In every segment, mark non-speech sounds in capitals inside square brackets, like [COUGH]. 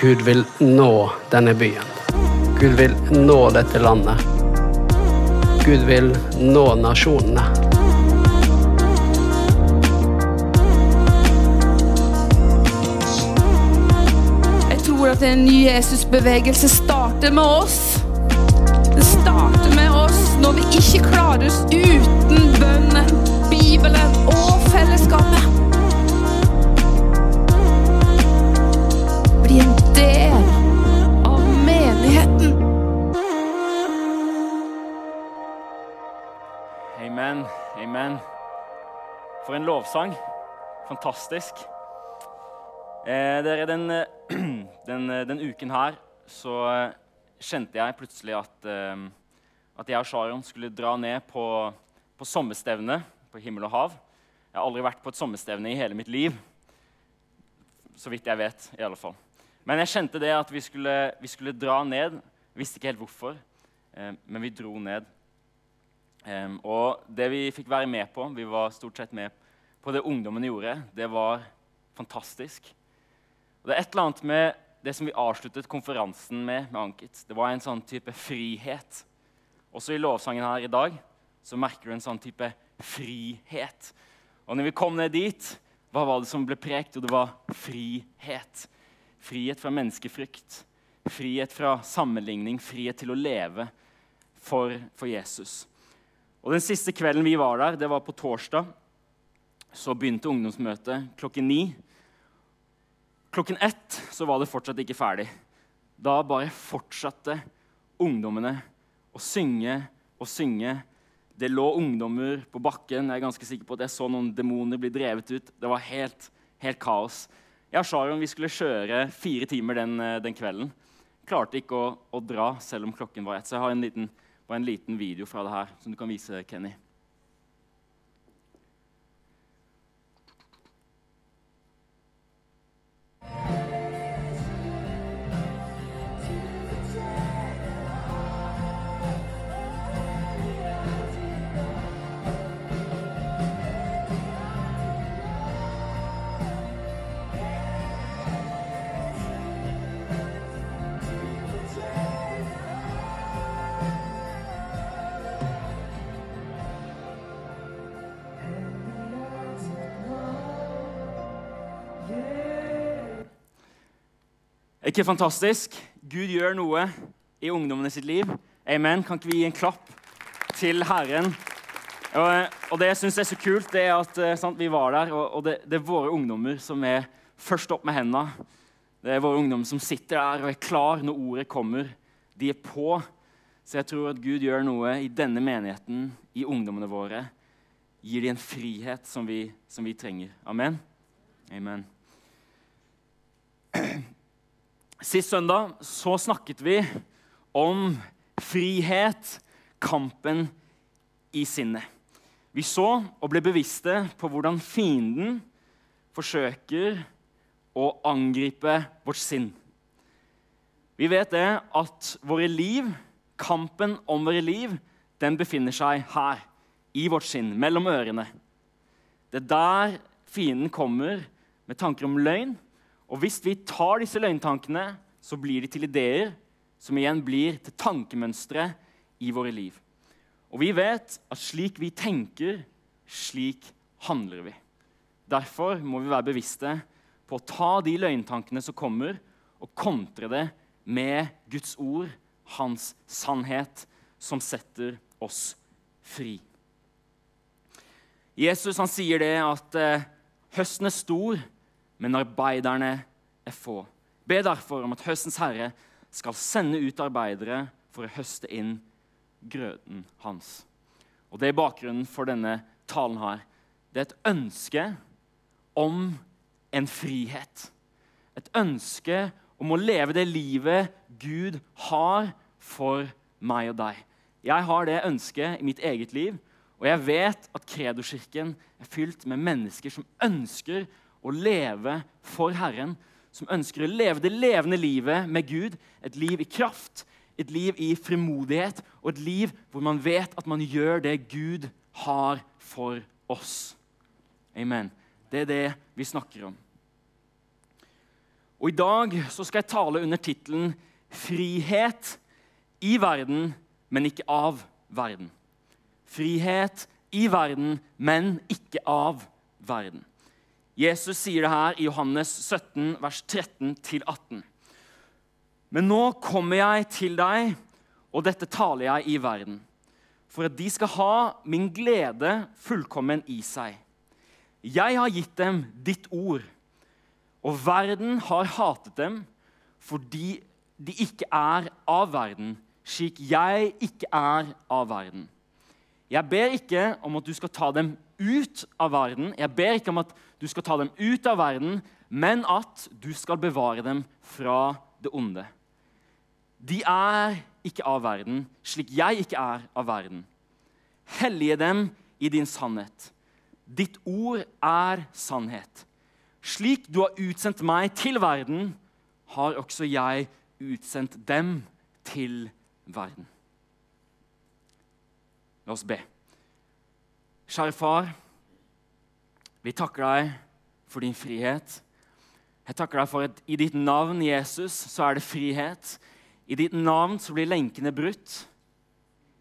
Gud vil nå denne byen. Gud vil nå dette landet. Gud vil nå nasjonene. Jeg tror at en ny Jesusbevegelse starter med oss. Det starter med oss når vi ikke klarer oss uten bønnen, Bibelen og fellesskapet. Del av menigheten. Amen. Amen. For en lovsang. Fantastisk. Eh, dere, den, [CLEARS THROAT] den, den uken her så eh, kjente jeg plutselig at, eh, at jeg og Sharon skulle dra ned på, på sommerstevne på himmel og hav. Jeg har aldri vært på et sommerstevne i hele mitt liv. Så vidt jeg vet, i alle fall. Men jeg kjente det at vi skulle, vi skulle dra ned. Visste ikke helt hvorfor, eh, men vi dro ned. Eh, og det vi fikk være med på, vi var stort sett med på det ungdommen gjorde, det var fantastisk. Og det er et eller annet med det som vi avsluttet konferansen med, med Ankit. Det var en sånn type frihet. Også i lovsangen her i dag så merker du en sånn type frihet. Og når vi kom ned dit, hva var det som ble prekt? Jo, det var frihet. Frihet fra menneskefrykt. Frihet fra sammenligning. Frihet til å leve for, for Jesus. Og Den siste kvelden vi var der, det var på torsdag. Så begynte ungdomsmøtet klokken ni. Klokken ett så var det fortsatt ikke ferdig. Da bare fortsatte ungdommene å synge og synge. Det lå ungdommer på bakken. Jeg er ganske sikker på at jeg så noen demoner bli drevet ut. Det var helt, helt kaos. Jeg og Sharon vi skulle kjøre fire timer den, eh, den kvelden. Klarte ikke å, å dra selv om klokken var ett. Så jeg har en liten en liten video fra det her som du kan vise Kenny. Ikke fantastisk? Gud gjør noe i ungdommene sitt liv. Amen. Kan ikke vi gi en klapp til Herren? Og, og det jeg syns er så kult, det er at eh, sant, vi var der, og, og det, det, er våre ungdommer som er først opp med hendene. Det er våre ungdommer som sitter der og er klar når ordet kommer. De er på. Så jeg tror at Gud gjør noe i denne menigheten, i ungdommene våre. Gir de en frihet som vi, som vi trenger. Amen. Amen. [CLEARS THROAT] Sist søndag så snakket vi om frihet, kampen i sinnet. Vi så og ble bevisste på hvordan fienden forsøker å angripe vårt sinn. Vi vet det at våre liv, kampen om våre liv, den befinner seg her, i vårt sinn, mellom ørene. Det er der fienden kommer med tanker om løgn og hvis vi tar disse løgntankene, så blir de til ideer, som igjen blir til tankemønstre i våre liv. Og vi vet at slik vi tenker, slik handler vi. Derfor må vi være bevisste på å ta de løgntankene som kommer, og kontre det med Guds ord, hans sannhet, som setter oss fri. Jesus han sier det at eh, høsten er stor, men arbeiderne er få. Be derfor om at høstens herre skal sende ut arbeidere for å høste inn grøten hans. Og Det er bakgrunnen for denne talen her. Det er et ønske om en frihet. Et ønske om å leve det livet Gud har for meg og deg. Jeg har det ønsket i mitt eget liv, og jeg vet at Kredoskirken er fylt med mennesker som ønsker å leve for Herren, som ønsker å leve det levende livet med Gud. Et liv i kraft, et liv i frimodighet og et liv hvor man vet at man gjør det Gud har for oss. Amen. Det er det vi snakker om. Og I dag så skal jeg tale under tittelen 'Frihet i verden, men ikke av verden'. Frihet i verden, men ikke av verden. Jesus sier det her i Johannes 17, vers 13-18. Men nå kommer jeg til deg, og dette taler jeg i verden, for at de skal ha min glede fullkommen i seg. Jeg har gitt dem ditt ord, og verden har hatet dem fordi de ikke er av verden, slik jeg ikke er av verden. Jeg ber ikke om at du skal ta dem ut av verden, jeg ber ikke om at du skal ta dem ut av verden, men at du skal bevare dem fra det onde. De er ikke av verden, slik jeg ikke er av verden. Hellige dem i din sannhet. Ditt ord er sannhet. Slik du har utsendt meg til verden, har også jeg utsendt dem til verden. La oss be. Kjære far, vi takker deg for din frihet. Jeg takker deg for at i ditt navn, Jesus, så er det frihet. I ditt navn så blir lenkene brutt.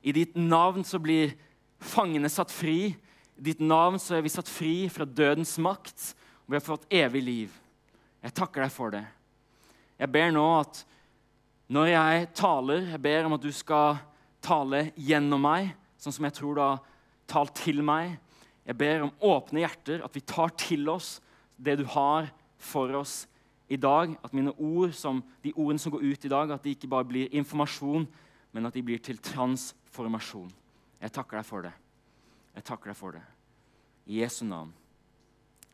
I ditt navn så blir fangene satt fri. I ditt navn så er vi satt fri fra dødens makt, og vi har fått evig liv. Jeg takker deg for det. Jeg ber nå at når jeg taler, jeg ber om at du skal tale gjennom meg, sånn som jeg tror du har talt til meg. Jeg ber om åpne hjerter, at vi tar til oss det du har for oss i dag. At mine ord, som, de ordene som går ut i dag, at de ikke bare blir informasjon, men at de blir til transformasjon. Jeg takker deg for det. Jeg takker deg for det. I Jesu navn.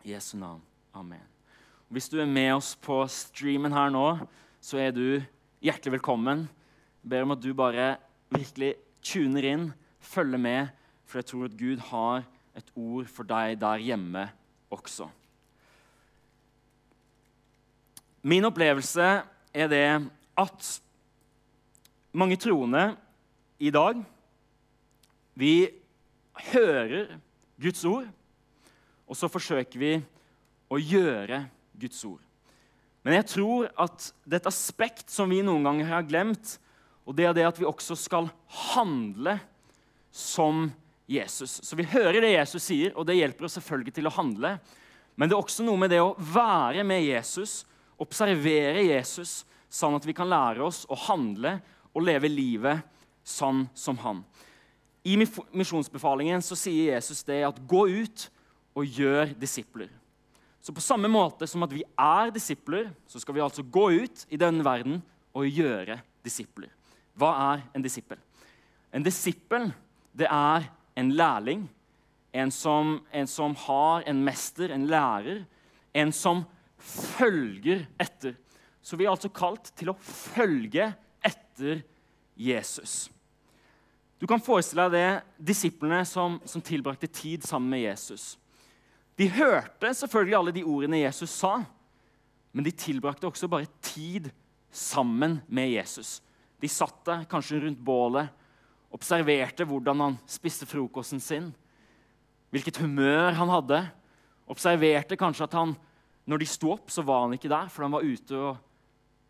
I Jesu navn. Amen. Hvis du er med oss på streamen her nå, så er du hjertelig velkommen. Jeg ber om at du bare virkelig tuner inn, følger med, for jeg tror at Gud har et ord for deg der hjemme også. Min opplevelse er det at mange troende i dag Vi hører Guds ord, og så forsøker vi å gjøre Guds ord. Men jeg tror at det er et aspekt som vi noen ganger har glemt, og det er det at vi også skal handle som Jesus. Så vi hører det Jesus sier, og det hjelper oss selvfølgelig til å handle. Men det er også noe med det å være med Jesus, observere Jesus, sånn at vi kan lære oss å handle og leve livet sånn som han. I misjonsbefalingen så sier Jesus det at gå ut og gjør disipler. Så på samme måte som at vi er disipler, så skal vi altså gå ut i denne verden og gjøre disipler. Hva er en disippel? En disippel det er en lærling. En som, en som har en mester, en lærer. En som følger etter. Så vi er altså kalt til å følge etter Jesus. Du kan forestille deg det disiplene som, som tilbrakte tid sammen med Jesus. De hørte selvfølgelig alle de ordene Jesus sa, men de tilbrakte også bare tid sammen med Jesus. De satt der, kanskje rundt bålet, observerte hvordan han spiste frokosten sin, hvilket humør han hadde. Observerte kanskje at han, når de sto opp, så var han ikke der, for han var ute og,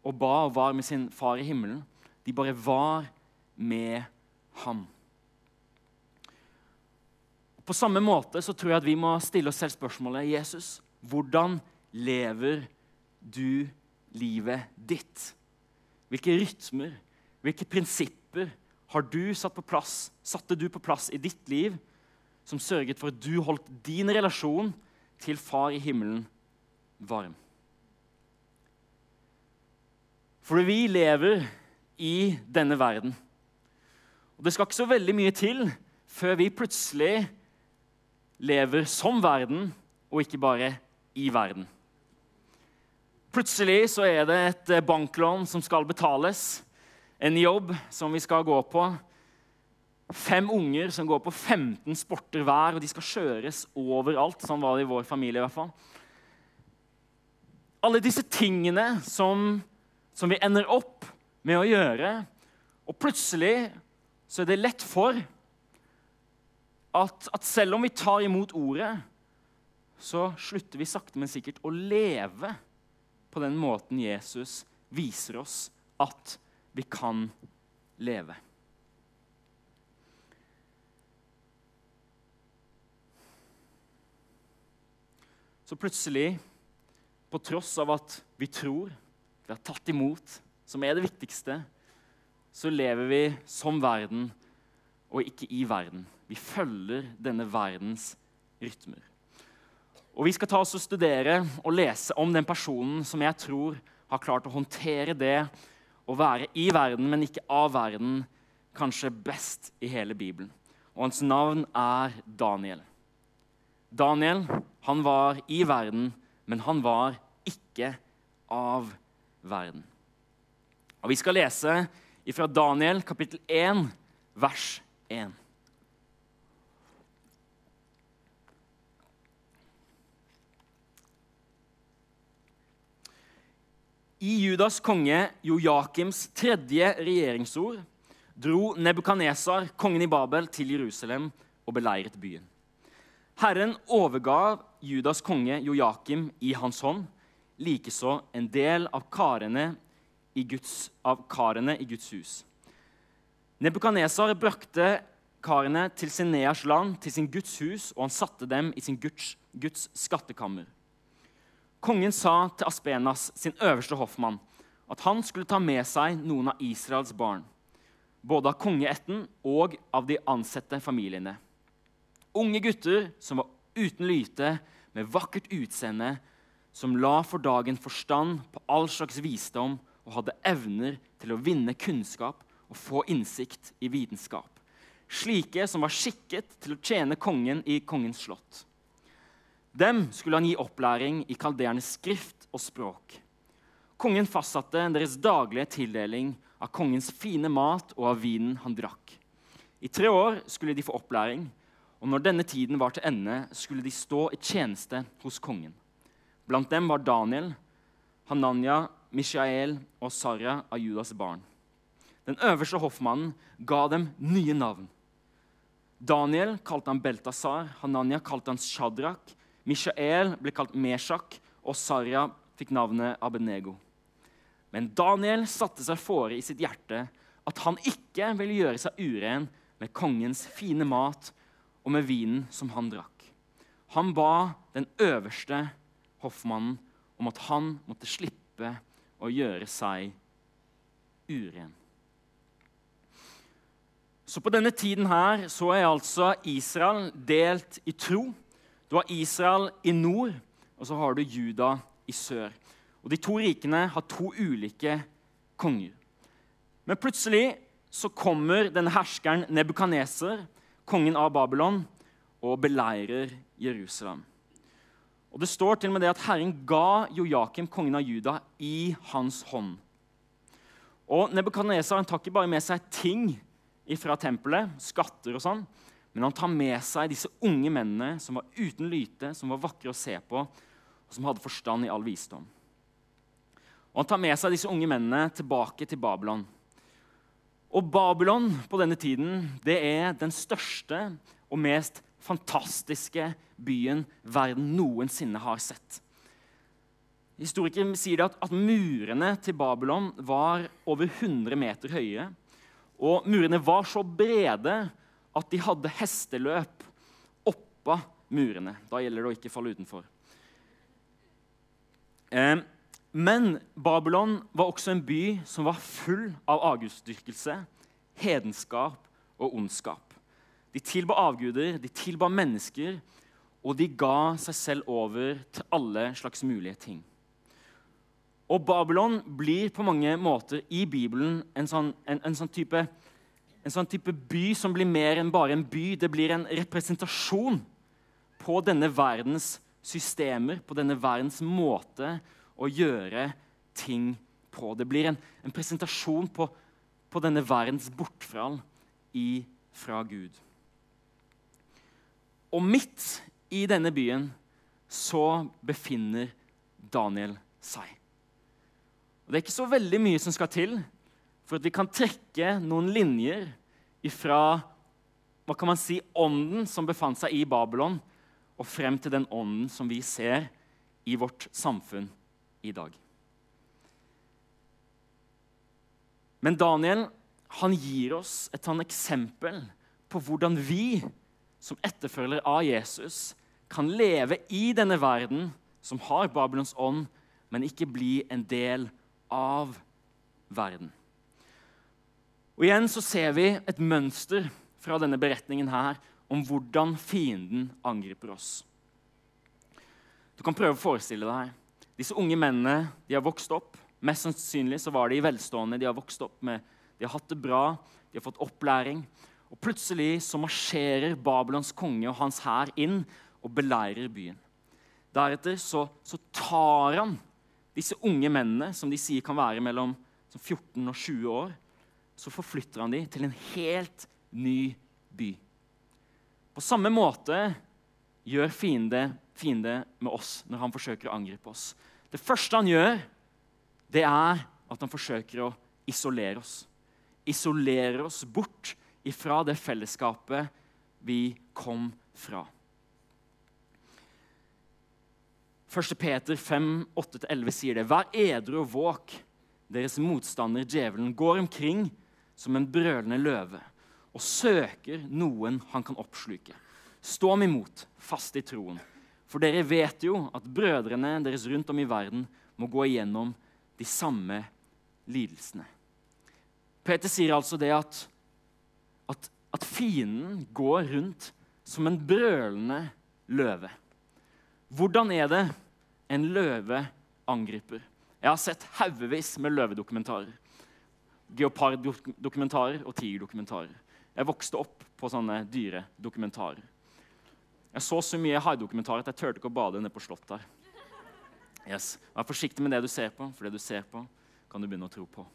og ba og var med sin far i himmelen. De bare var med ham. På samme måte så tror jeg at vi må stille oss selv spørsmålet Jesus, hvordan lever du livet ditt? Hvilke rytmer, hvilke prinsipper har du satt på plass, satte du på plass i ditt liv som sørget for at du holdt din relasjon til Far i himmelen varm? For vi lever i denne verden. Og det skal ikke så veldig mye til før vi plutselig lever som verden, og ikke bare i verden. Plutselig så er det et banklån som skal betales, en jobb som vi skal gå på. Fem unger som går på 15 sporter hver, og de skal kjøres overalt. Sånn var det i vår familie. i hvert fall. Alle disse tingene som, som vi ender opp med å gjøre. Og plutselig så er det lett for at, at selv om vi tar imot ordet, så slutter vi sakte, men sikkert å leve på den måten Jesus viser oss at vi kan leve. Så plutselig, på tross av at vi tror, vi har tatt imot, som er det viktigste, så lever vi som verden og ikke i verden. Vi følger denne verdens rytmer. Og Vi skal ta oss og studere og lese om den personen som jeg tror har klart å håndtere det å være i verden, men ikke av verden, kanskje best i hele Bibelen. Og Hans navn er Daniel. Daniel han var i verden, men han var ikke av verden. Og Vi skal lese fra Daniel kapittel 1, vers 1. I Judas konge Joakims tredje regjeringsord dro Nebukanesar, kongen i Babel, til Jerusalem og beleiret byen. Herren overgav Judas konge Joakim i hans hånd, likeså en del av karene Guds, av karene i Guds hus. Nebukanesar brakte karene til Sineas land, til sin Guds hus, og han satte dem i sin Guds, Guds skattekammer. Kongen sa til Aspenas, sin øverste hoffmann, at han skulle ta med seg noen av Israels barn, både av kongeætten og av de ansette familiene. Unge gutter som var uten lyte, med vakkert utseende, som la for dagen forstand på all slags visdom og hadde evner til å vinne kunnskap og få innsikt i vitenskap. Slike som var skikket til å tjene kongen i kongens slott. Dem skulle han gi opplæring i kaldernes skrift og språk. Kongen fastsatte deres daglige tildeling av kongens fine mat og av vinen han drakk. I tre år skulle de få opplæring, og når denne tiden var til ende, skulle de stå i tjeneste hos kongen. Blant dem var Daniel, Hananya, Mishael og Sarah av Judas barn. Den øverste hoffmannen ga dem nye navn. Daniel kalte han Beltasar, Hananya kalte han Shadrach, Mishael ble kalt Meshach, og Sarja fikk navnet Abenego. Men Daniel satte seg fore i sitt hjerte at han ikke ville gjøre seg uren med kongens fine mat og med vinen som han drakk. Han ba den øverste hoffmannen om at han måtte slippe å gjøre seg uren. Så på denne tiden her så er altså Israel delt i tro. Du har Israel i nord, og så har du Juda i sør. Og De to rikene har to ulike konger. Men plutselig så kommer denne herskeren Nebukaneser, kongen av Babylon, og beleirer Jerusalem. Og Det står til og med det at Herren ga Joakim, kongen av Juda, i hans hånd. Og Nebukadnesar tar ikke bare med seg ting fra tempelet, skatter og sånn, men han tar med seg disse unge mennene som var uten lyte, som var vakre å se på, og som hadde forstand i all visdom. Og Han tar med seg disse unge mennene tilbake til Babylon. Og Babylon på denne tiden det er den største og mest fantastiske byen verden noensinne har sett. Historikere sier at, at murene til Babylon var over 100 meter høye. Og murene var så brede at de hadde hesteløp oppå murene. Da gjelder det å ikke falle utenfor. Eh, men Babylon var også en by som var full av avgudsdyrkelse, hedenskap og ondskap. De tilba avguder, de tilba mennesker, og de ga seg selv over til alle slags mulige ting. Og Babylon blir på mange måter i Bibelen en sånn, en, en sånn type en sånn type by som blir mer enn bare en by. Det blir en representasjon på denne verdens systemer, på denne verdens måte å gjøre ting på. Det blir en, en presentasjon på, på, denne verdens bortfall fra Gud. Og midt i denne byen så befinner Daniel seg. Og Det er ikke så veldig mye som skal til for at vi kan trekke noen linjer ifra hva kan man si, ånden som befant seg i Babylon, og frem til den ånden som vi ser i vårt samfunn i dag. Men Daniel han gir oss et sånn eksempel på hvordan vi som etterfølgere av Jesus, kan leve i denne verden som har Babylons ånd, men ikke bli en del av verden. Og Igjen så ser vi et mønster fra denne beretningen her om hvordan fienden angriper oss. Du kan prøve å forestille deg. Disse unge mennene de har vokst opp. Mest sannsynlig så var de velstående. De har vokst opp med, de har hatt det bra, de har fått opplæring. Og Plutselig så marsjerer Babylons konge og hans hær inn og beleirer byen. Deretter så, så, tar han disse unge mennene, som de sier kan være mellom 14 og 20 år, så forflytter han dem til en helt ny by. På samme måte gjør fiende, fiende med oss når han forsøker å angripe oss. Det første han gjør, det er at han forsøker å isolere oss. Isolere oss bort ifra det fellesskapet vi kom fra. 1. Peter 5, 8-11 sier det. Vær edru og våk. Deres motstander, djevelen, går omkring som en brølende løve og søker noen han kan oppsluke. Stå ham imot, fast i troen. For dere vet jo at brødrene deres rundt om i verden må gå igjennom de samme lidelsene. Peter sier altså det at, at, at fienden går rundt som en brølende løve. Hvordan er det en løve angriper? Jeg har sett haugevis med løvedokumentarer. Geoparddokumentarer og tigerdokumentarer. Jeg vokste opp på sånne dyredokumentarer. Jeg så så mye haidokumentarer at jeg turte ikke å bade nede på Slottet. her. Yes. Vær forsiktig med det du ser på, for det du ser på, kan du begynne å tro på.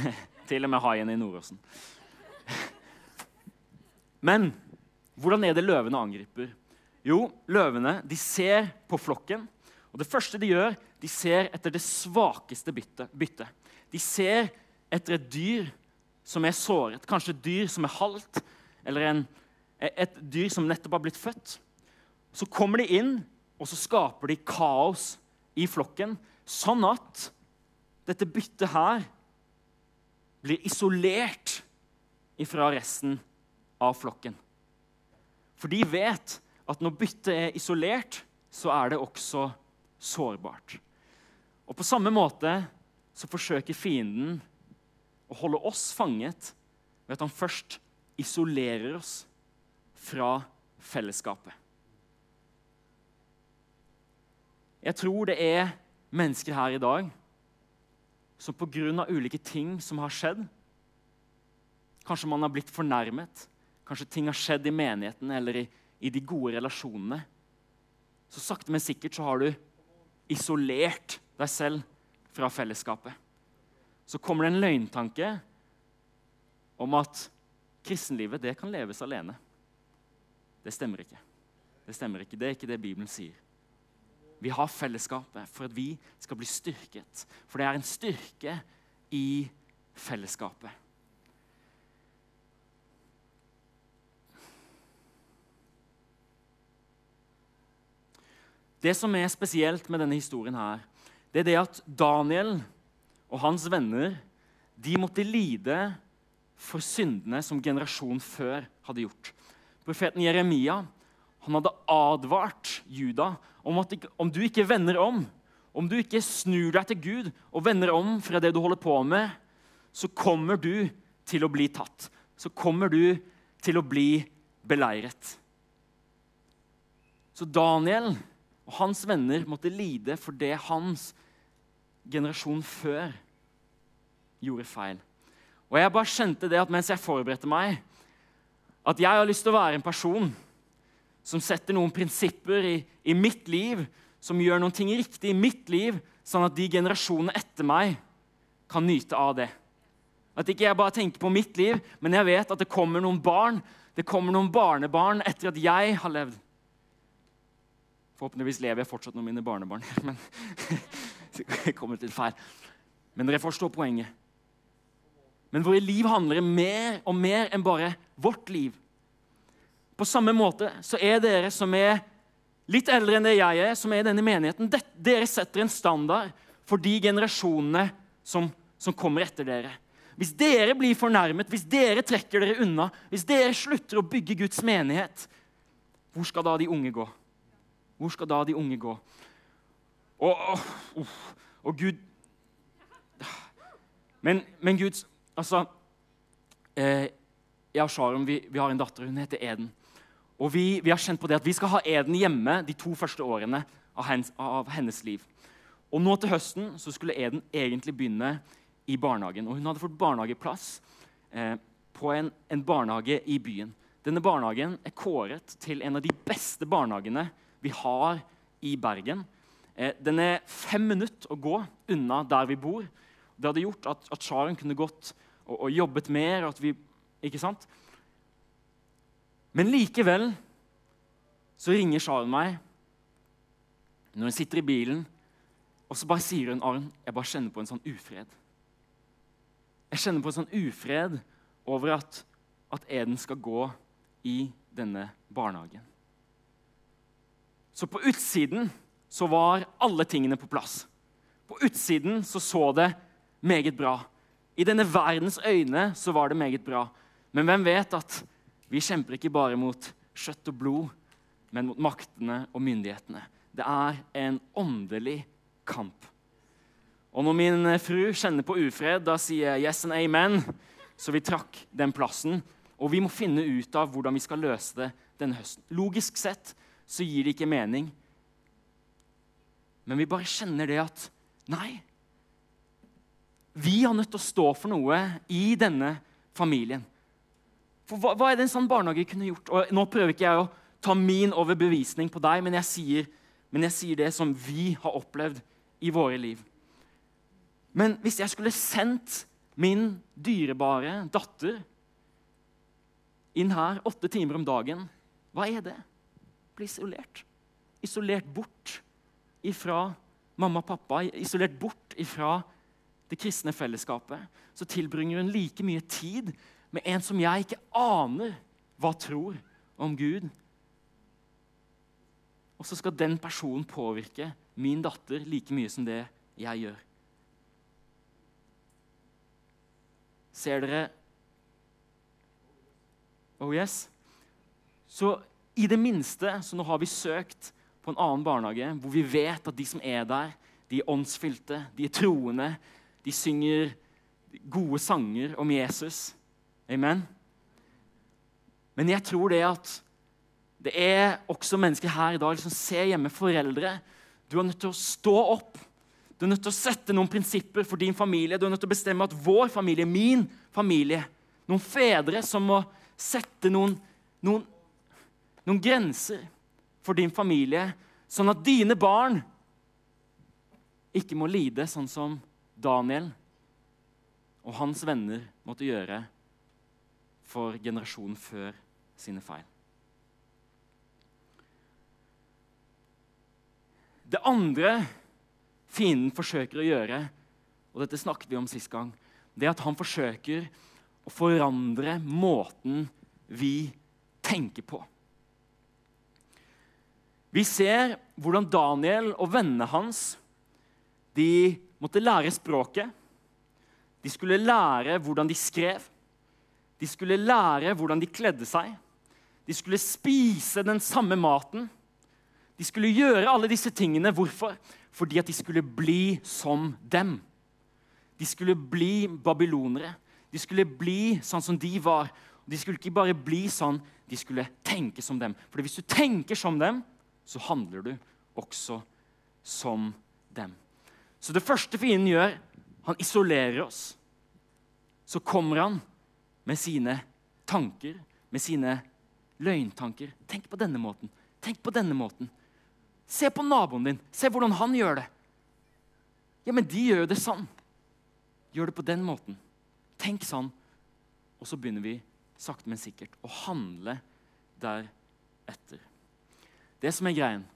[LAUGHS] Til og med haien i Nordåsen. [LAUGHS] Men hvordan er det løvene angriper? Jo, løvene de ser på flokken. Og det første de gjør, de ser etter det svakeste byttet. De ser etter et dyr som er såret, kanskje et dyr som er halvt, eller en, et dyr som nettopp har blitt født. Så kommer de inn, og så skaper de kaos i flokken, sånn at dette byttet her blir isolert fra resten av flokken. For de vet at når byttet er isolert, så er det også sårbart. Og På samme måte så forsøker fienden å holde oss fanget ved at han først isolerer oss fra fellesskapet. Jeg tror det er mennesker her i dag som pga. ulike ting som har skjedd Kanskje man har blitt fornærmet, kanskje ting har skjedd i menigheten eller i, i de gode relasjonene. Så sakte, men sikkert så har du isolert deg selv fra fellesskapet. Så kommer det en løgntanke om at kristenlivet det kan leves alene. Det stemmer ikke. Det stemmer ikke. Det er ikke det Bibelen sier. Vi har fellesskapet for at vi skal bli styrket. For det er en styrke i fellesskapet. Det som er spesielt med denne historien, her, det er det at Daniel og hans venner de måtte lide for syndene som generasjonen før hadde gjort. Profeten Jeremia han hadde advart Juda om at om du ikke vender om, om du ikke snur deg til Gud og vender om fra det du holder på med, så kommer du til å bli tatt. Så kommer du til å bli beleiret. Så Daniel og hans venner måtte lide for det hans generasjon før gjorde feil. Og jeg bare kjente det at mens jeg forberedte meg, at jeg har lyst til å være en person som setter noen prinsipper i, i mitt liv, som gjør noen ting riktig i mitt liv, sånn at de generasjonene etter meg kan nyte av det. At ikke jeg bare tenker på mitt liv, men jeg vet at det kommer noen barn, det kommer noen barnebarn etter at jeg har levd. Forhåpentligvis lever jeg fortsatt med mine barnebarn. men [LAUGHS] det kommer til feil. Men dere forstår poenget. Men våre liv handler mer og mer enn bare vårt liv. På samme måte så er dere som er litt eldre enn det jeg er, som er i denne menigheten, dere setter en standard for de generasjonene som som kommer etter dere. Hvis dere blir fornærmet, hvis dere trekker dere unna, hvis dere slutter å bygge Guds menighet, hvor skal da de unge gå? Hvor skal da de unge gå? Og, og, og Gud Men, men Gud Altså eh, Jeg og Sharon vi, vi, har en datter. Hun heter Eden. Og vi, vi, har kjent på det at vi skal ha Eden hjemme de to første årene av hennes, av hennes liv. Og nå til høsten så skulle Eden egentlig begynne i barnehagen. Og hun hadde fått barnehageplass eh, på en, en, barnehage i byen. Denne barnehagen er kåret til en av de beste barnehagene vi har i Bergen. Eh, den er fem minutter å gå unna der vi bor. Det hadde gjort at, at Sharon kunne gått og, og, jobbet mer. at vi, ikke sant? Men likevel så ringer Sharon meg når hun sitter i bilen, og så bare sier hun Arn, jeg bare kjenner på en sånn ufred. Jeg kjenner på en sånn ufred over at, at Eden skal gå i denne barnehagen. Så på utsiden så var alle tingene på plass. På utsiden så, så det meget bra. I denne verdens øyne så var det meget bra. Men hvem vet at vi kjemper ikke bare mot kjøtt og blod, men mot maktene og myndighetene. Det er en åndelig kamp. Og når min fru kjenner på ufred, da sier jeg 'yes and amen'. Så vi trakk den plassen. Og vi må finne ut av hvordan vi skal løse det denne høsten. Logisk sett så gir det ikke mening. Men vi bare kjenner det at nei. Vi har nødt til å stå for noe i denne familien. For hva, hva er det en sånn barnehage kunne gjort? Og nå prøver ikke jeg å ta min overbevisning på deg, men jeg sier, men jeg sier det som vi har opplevd i våre liv. Men hvis jeg skulle sendt min dyrebare datter inn her åtte timer om dagen, hva er det? Bli isolert. Isolert bort ifra mamma og pappa, isolert bort ifra det kristne fellesskapet. Så tilbringer hun like mye tid med en som jeg ikke aner hva tror om Gud. Og så skal den personen påvirke min datter like mye som det jeg gjør. Ser dere Oh yes? Så i det minste så nå har vi søkt på en annen barnehage hvor vi vet at de som er der, de er åndsfylte, de er troende, de synger gode sanger om Jesus. Amen. Men jeg tror det at det er også mennesker her i dag som ser hjemme foreldre. Du er nødt til å stå opp. Du er nødt til å sette noen prinsipper for din familie. Du er nødt til å bestemme at vår familie, min familie Noen fedre som må sette noen, noen, noen grenser for din familie, sånn at dine barn ikke må lide sånn som Daniel og hans venner måtte gjøre for generasjonen før sine feil. Det andre fienden forsøker å gjøre, og dette snakket vi om sist gang, det er at han forsøker å forandre måten vi tenker på. Vi ser hvordan Daniel og vennene hans de måtte lære språket. De skulle lære hvordan de skrev. De skulle lære hvordan de kledde seg. De skulle spise den samme maten. De skulle gjøre alle disse tingene. Hvorfor? Fordi at de skulle bli som dem. De skulle bli babylonere. De skulle bli sånn som de var. De skulle ikke bare bli sånn, de skulle tenke som dem. For hvis du tenker som dem, så handler du også som dem. Så det første fienden gjør, han isolerer oss. Så kommer han med sine tanker, med sine løgntanker. Tenk på denne måten. Tenk på denne måten. Se på naboen din. Se hvordan han gjør det. Ja, men de gjør jo det sånn. Gjør det på den måten. Tenk sånn. Og så begynner vi sakte, men sikkert å handle deretter. Det som er greien,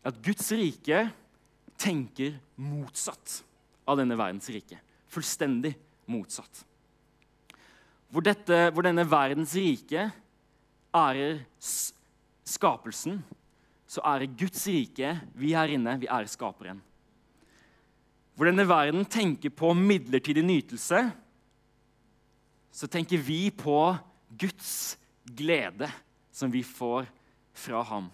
er at Guds rike tenker motsatt av denne verdens rike. Fullstendig motsatt hvor, dette, hvor denne verdens rike ærer skapelsen, så ærer Guds rike vi her inne, vi ærer skaperen. hvor denne verden tenker på midlertidig nytelse, så tenker vi på Guds glede som vi får fra ham.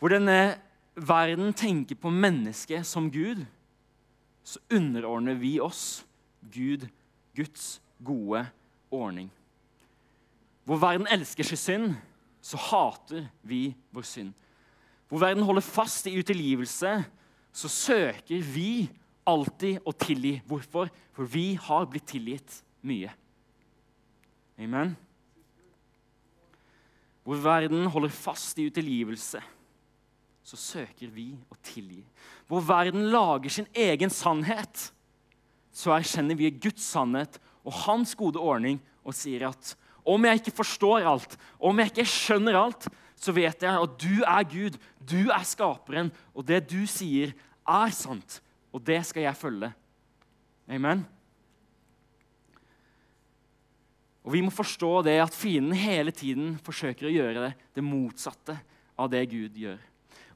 Hvor denne verden tenker på mennesket som Gud, så underordner vi oss Gud, Guds gode ordning. Hvor verden elsker sin synd, så hater vi vår synd. Hvor verden holder fast i utilgivelse, så søker vi alltid å tilgi. Hvorfor? For vi har blitt tilgitt mye. Amen. Hvor verden holder fast i utilgivelse, så søker vi å tilgi. Hvor verden lager sin egen sannhet, så erkjenner vi Guds sannhet og hans gode ordning og sier at om jeg ikke forstår alt, om jeg ikke skjønner alt, så vet jeg at du er Gud, du er skaperen, og det du sier, er sant. Og det skal jeg følge. Amen. Og Vi må forstå det at fienden hele tiden forsøker å gjøre det, det motsatte av det Gud gjør.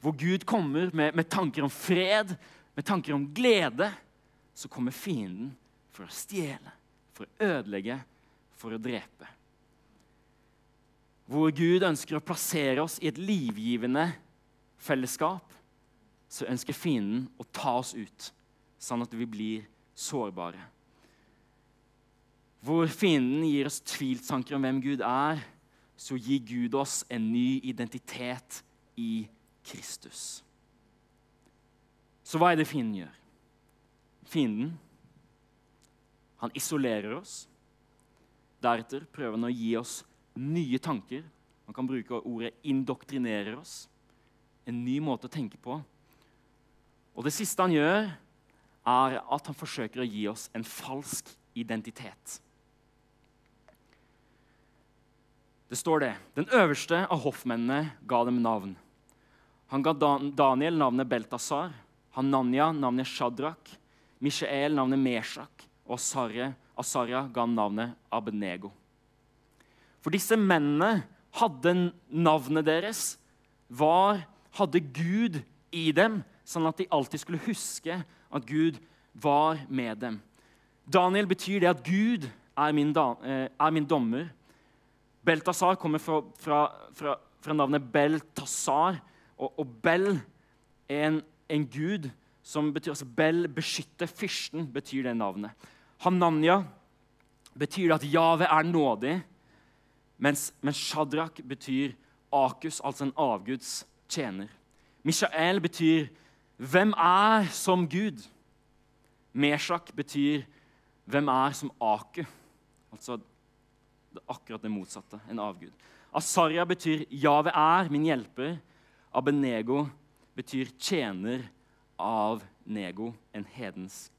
Hvor Gud kommer med, med tanker om fred, med tanker om glede, så kommer fienden for å stjele, for å ødelegge, for å drepe hvor Gud ønsker å plassere oss i et livgivende fellesskap, så ønsker fienden å ta oss ut, sånn at vi blir sårbare. Hvor fienden gir oss tvilstanker om hvem Gud er, så gir Gud oss en ny identitet i Kristus. Så hva er det fienden gjør? Fienden han isolerer oss. Deretter prøver han å gi oss nye tanker. Man kan bruke ordet 'indoktrinerer oss'. En ny måte å tenke på. Og det siste han gjør, er at han forsøker å gi oss en falsk identitet. Det står det. Den øverste av hoffmennene ga dem navn. Han ga Daniel navnet Beltasar, Hananya navnet Shadrach, Mishael navnet Meshach og Asarya ga navnet Abednego. For disse mennene hadde navnet deres, var, hadde Gud i dem, sånn at de alltid skulle huske at Gud var med dem. Daniel betyr det at Gud er min, da, eh, er min dommer. Beltasar kommer fra, fra, fra, fra navnet Beltasar. Og, og Bel er en, en, gud som betyr altså Bel beskytter fyrsten, betyr det navnet. Hananya betyr at Jave er nådig. Mens, mens Shadrach betyr Akus, altså en avguds tjener. Mishael betyr 'hvem er som Gud'. Meshach betyr 'hvem er som Aku'. Altså akkurat det motsatte. En avgud. Asarya betyr 'Jave er min hjelper'. Abenego betyr 'tjener av Nego', en hedensk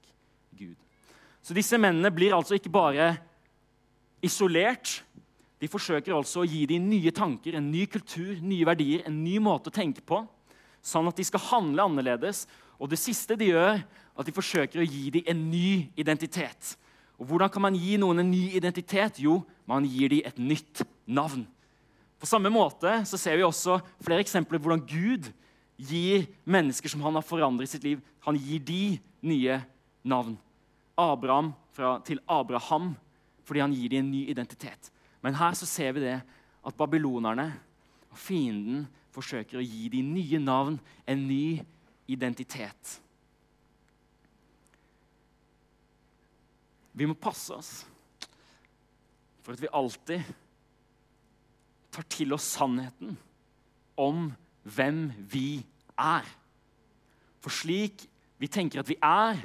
gud. Så disse mennene blir altså ikke bare isolert, de forsøker altså å gi dem nye tanker, en ny kultur, nye verdier, en ny måte å tenke på, sånn at de skal handle annerledes. Og det siste de gjør, at de forsøker å gi dem en ny identitet. Og Hvordan kan man gi noen en ny identitet? Jo, man gir dem et nytt navn. På samme måte så ser vi også flere eksempler på hvordan Gud gir mennesker som han har forandret sitt liv, han gir de nye navn. Abraham fra, til Abraham fordi han gir dem en ny identitet. Men her så ser vi det at babylonerne og fienden forsøker å gi de nye navn, en ny identitet. Vi må passe oss for at vi alltid tar til oss sannheten om hvem vi er. For slik vi tenker at vi er,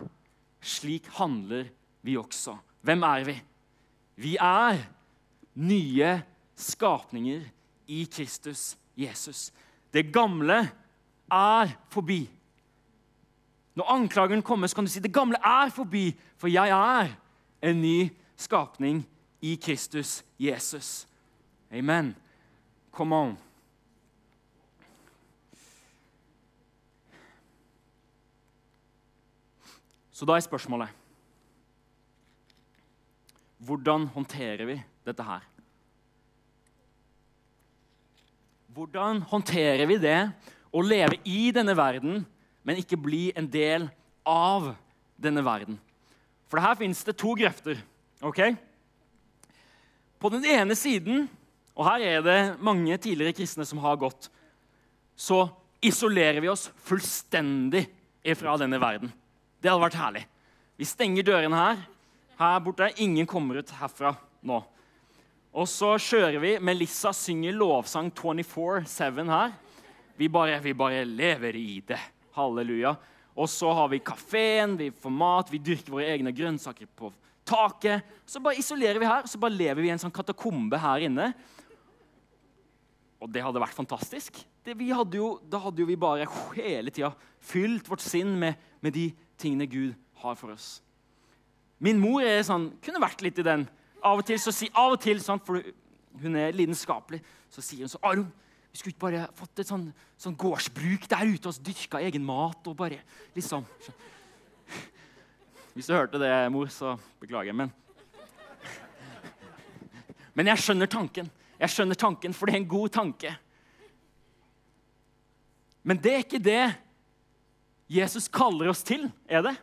slik handler vi også. Hvem er vi? Vi er nye skapninger i Kristus Jesus. Det gamle er forbi. Når anklagen kommer, så kan du si det gamle er forbi, for jeg er en ny skapning i Kristus Jesus. Amen. Come on. Så da er spørsmålet Hvordan håndterer vi dette her. Hvordan håndterer vi det å leve i denne verden men ikke bli en del av denne verden. For her fins det to grøfter. ok? På den ene siden, og her er det mange tidligere kristne som har gått, så isolerer vi oss fullstendig fra denne verden. Det hadde vært herlig. Vi stenger dørene her. Her borte. Ingen kommer ut herfra nå. Og så kjører vi. Melissa synger lovsang 24-7 her. Vi bare, vi bare lever i det. Halleluja. Og så har vi kafeen, vi får mat, vi dyrker våre egne grønnsaker på taket. Så bare isolerer vi her, så bare lever vi i en sånn katakombe her inne. Og det hadde vært fantastisk. Det, hadde jo, da hadde jo vi bare hele tida fylt vårt sinn med, med, de tingene Gud har for oss. Min mor er sånn, kunne vært litt i den. Av og til, så, av og til sånn, for hun er lidenskapelig, så sier hun så Aron, vi skulle ikke bare fått et sånn, sånn gårdsbruk der ute og dyrka egen mat og bare liksom Hvis du hørte det, mor, så beklager. Men, men jeg skjønner tanken. Jeg skjønner tanken, for det er en god tanke. Men det er ikke det Jesus kaller oss til, er det?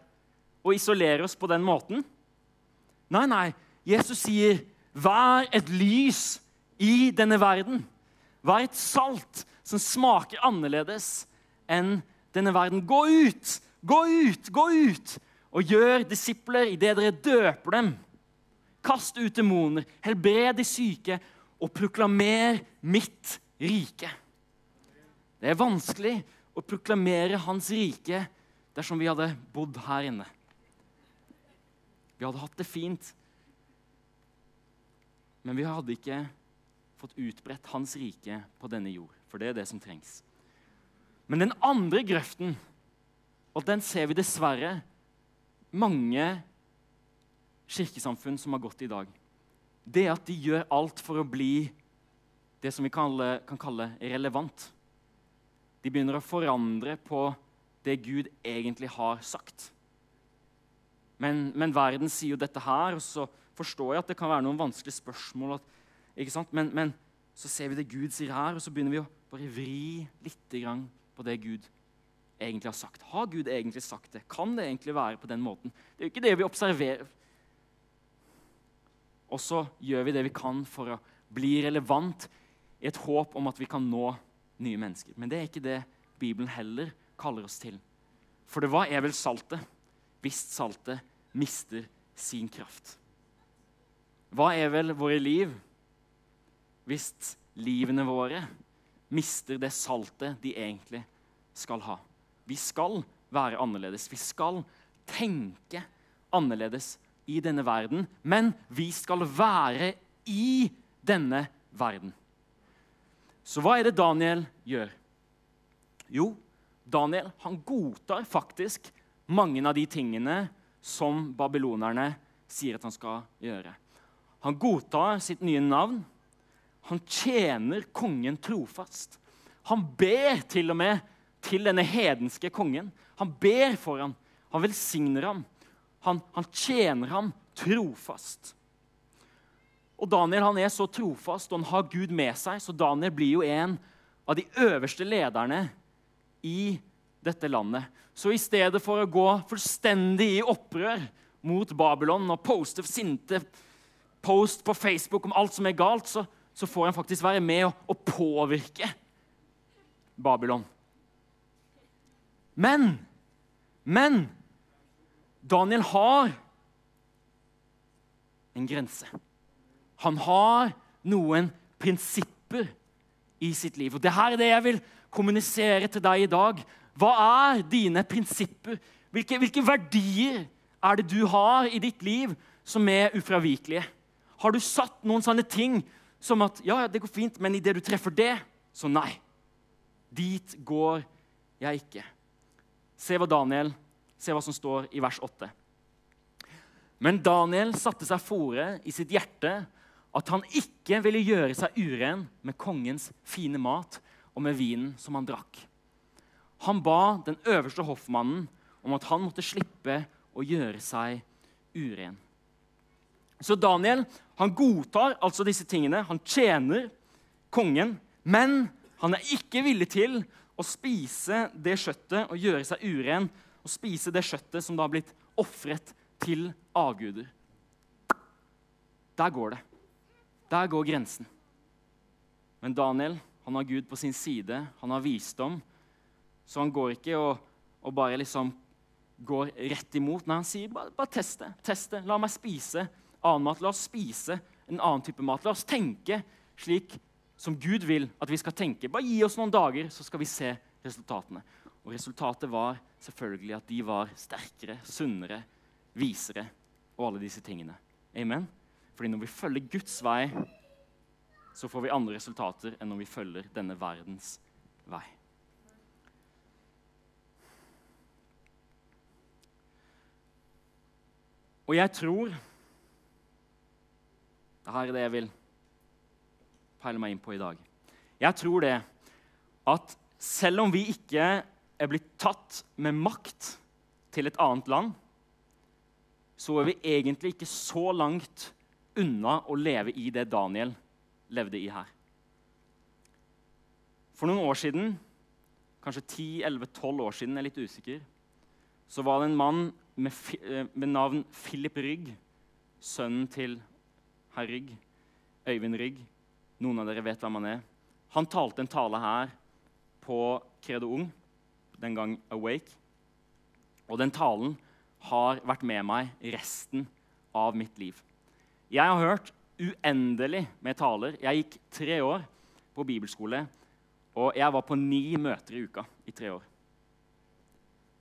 Å isolere oss på den måten? Nei, nei. Jesus sier, 'Vær et lys i denne verden'. Vær et salt som smaker annerledes enn denne verden. Gå ut, gå ut, gå ut og gjør disipler idet dere døper dem. Kast ut demoner, helbred de syke og proklamer mitt rike. Det er vanskelig å proklamere Hans rike dersom vi hadde bodd her inne. Vi hadde hatt det fint, men vi hadde ikke fått utbredt hans rike på denne jord. For det er det som trengs. Men den andre grøften, og den ser vi dessverre mange kirkesamfunn som har gått i dag, det er at de gjør alt for å bli det som vi kan kalle, kan kalle relevant. De begynner å forandre på det Gud egentlig har sagt. Men, men, verden sier jo dette her, og så forstår jeg at det kan være noen vanskelige spørsmål. At? Men, men, så ser vi det Gud sier her, og så begynner vi å bare vri litt på det Gud egentlig har sagt. Har Gud egentlig sagt det? Kan det egentlig være på den måten? Det er jo ikke det vi observerer. Og så gjør vi det vi kan for å bli relevant i et håp om at vi kan nå nye mennesker. Men det er ikke det Bibelen heller kaller oss til. For det hva er vel saltet hvis saltet mister sin kraft? Hva er vel våre liv hvis livene våre mister det saltet de egentlig skal ha. Vi skal være annerledes. Vi skal tenke annerledes i denne verden, men vi skal være i denne verden. Så hva er det Daniel gjør? Jo, Daniel han godtar faktisk mange av de tingene som babylonerne sier at han skal gjøre. Han godtar sitt nye navn. Han tjener kongen trofast. Han ber til og med til denne hedenske kongen. Han ber for ham. Han velsigner ham. Han, han tjener ham trofast. Og Daniel han er så trofast, og han har Gud med seg, så Daniel blir jo en av de øverste lederne i dette landet. Så i stedet for å gå fullstendig i opprør mot Babylon og poste sinte post på Facebook om alt som er galt, så, så får han faktisk være med og, og påvirke Babylon. Men Men Daniel har en grense. Han har noen prinsipper i sitt liv. Og det her er det jeg vil kommunisere til deg i dag. Hva er dine prinsipper? Hvilke, hvilke verdier er det du har i ditt liv som er ufravikelige? Har du satt noen sånne ting som at ja, det går fint, men idet du treffer det, så nei. Dit går jeg ikke. Se hva Daniel, se hva som står i vers 8. Men Daniel satte seg fore i sitt hjerte at han ikke ville gjøre seg uren med kongens fine mat og med vinen som han drakk. Han ba den øverste hoffmannen om at han måtte slippe å gjøre seg uren. Så Daniel han godtar altså disse tingene. Han tjener kongen, men han er ikke villig til å spise det kjøttet og gjøre seg uren og spise det kjøttet som da har blitt ofret til avguder. Der går det. Der går grensen. Men Daniel han har Gud på sin side, han har visdom. Så han går ikke og, og bare liksom går rett imot. Nei, han sier bare, bare test det. Test det. La meg spise annen mat. La oss spise en annen type mat. La oss tenke slik som Gud vil at vi skal tenke. Bare gi oss noen dager, så skal vi se resultatene. Og resultatet var selvfølgelig at de var sterkere, sunnere, visere og alle disse tingene. Amen? Fordi når vi følger Guds vei, så får vi andre resultater enn når vi følger denne verdens vei. Og jeg tror det her er det jeg vil peile meg inn på i dag. Jeg tror det at selv om vi ikke er blitt tatt med makt til et annet land, så er vi egentlig ikke så langt unna å leve i det Daniel levde i her. For noen år siden, kanskje 10-11-12 år siden, jeg er litt usikker, så var det en mann med, eh, med navn Philip Rygg, sønnen til herr Rygg, Øyvind Rygg. Noen av dere vet hvem han er. Han talte en tale her på Credo Ung, den gang Awake. Og den talen har vært med meg resten av mitt liv. Jeg har hørt uendelig med taler. Jeg gikk tre år på bibelskole, og jeg var på ni møter i uka i tre år.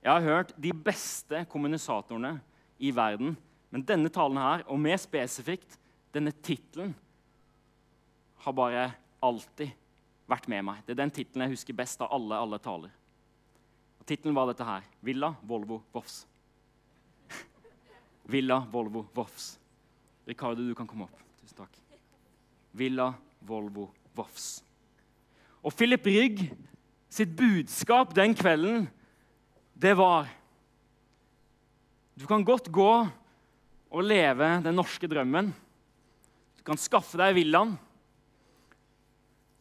Jeg har hørt de beste kommunisatorene i verden, men denne talen her, og mer spesifikt denne tittelen, har bare alltid vært med meg. Det er den tittelen jeg husker best av alle, alle taler. Tittelen var dette her. Villa Volvo Voffs. [LAUGHS] Villa Volvo Voffs. Ricardo, du kan komme opp. Tusen takk. Villa Volvo Voffs. Og Philip Rygg sitt budskap den kvelden, det var Du kan godt gå og leve den norske drømmen. Du kan skaffe deg villaen.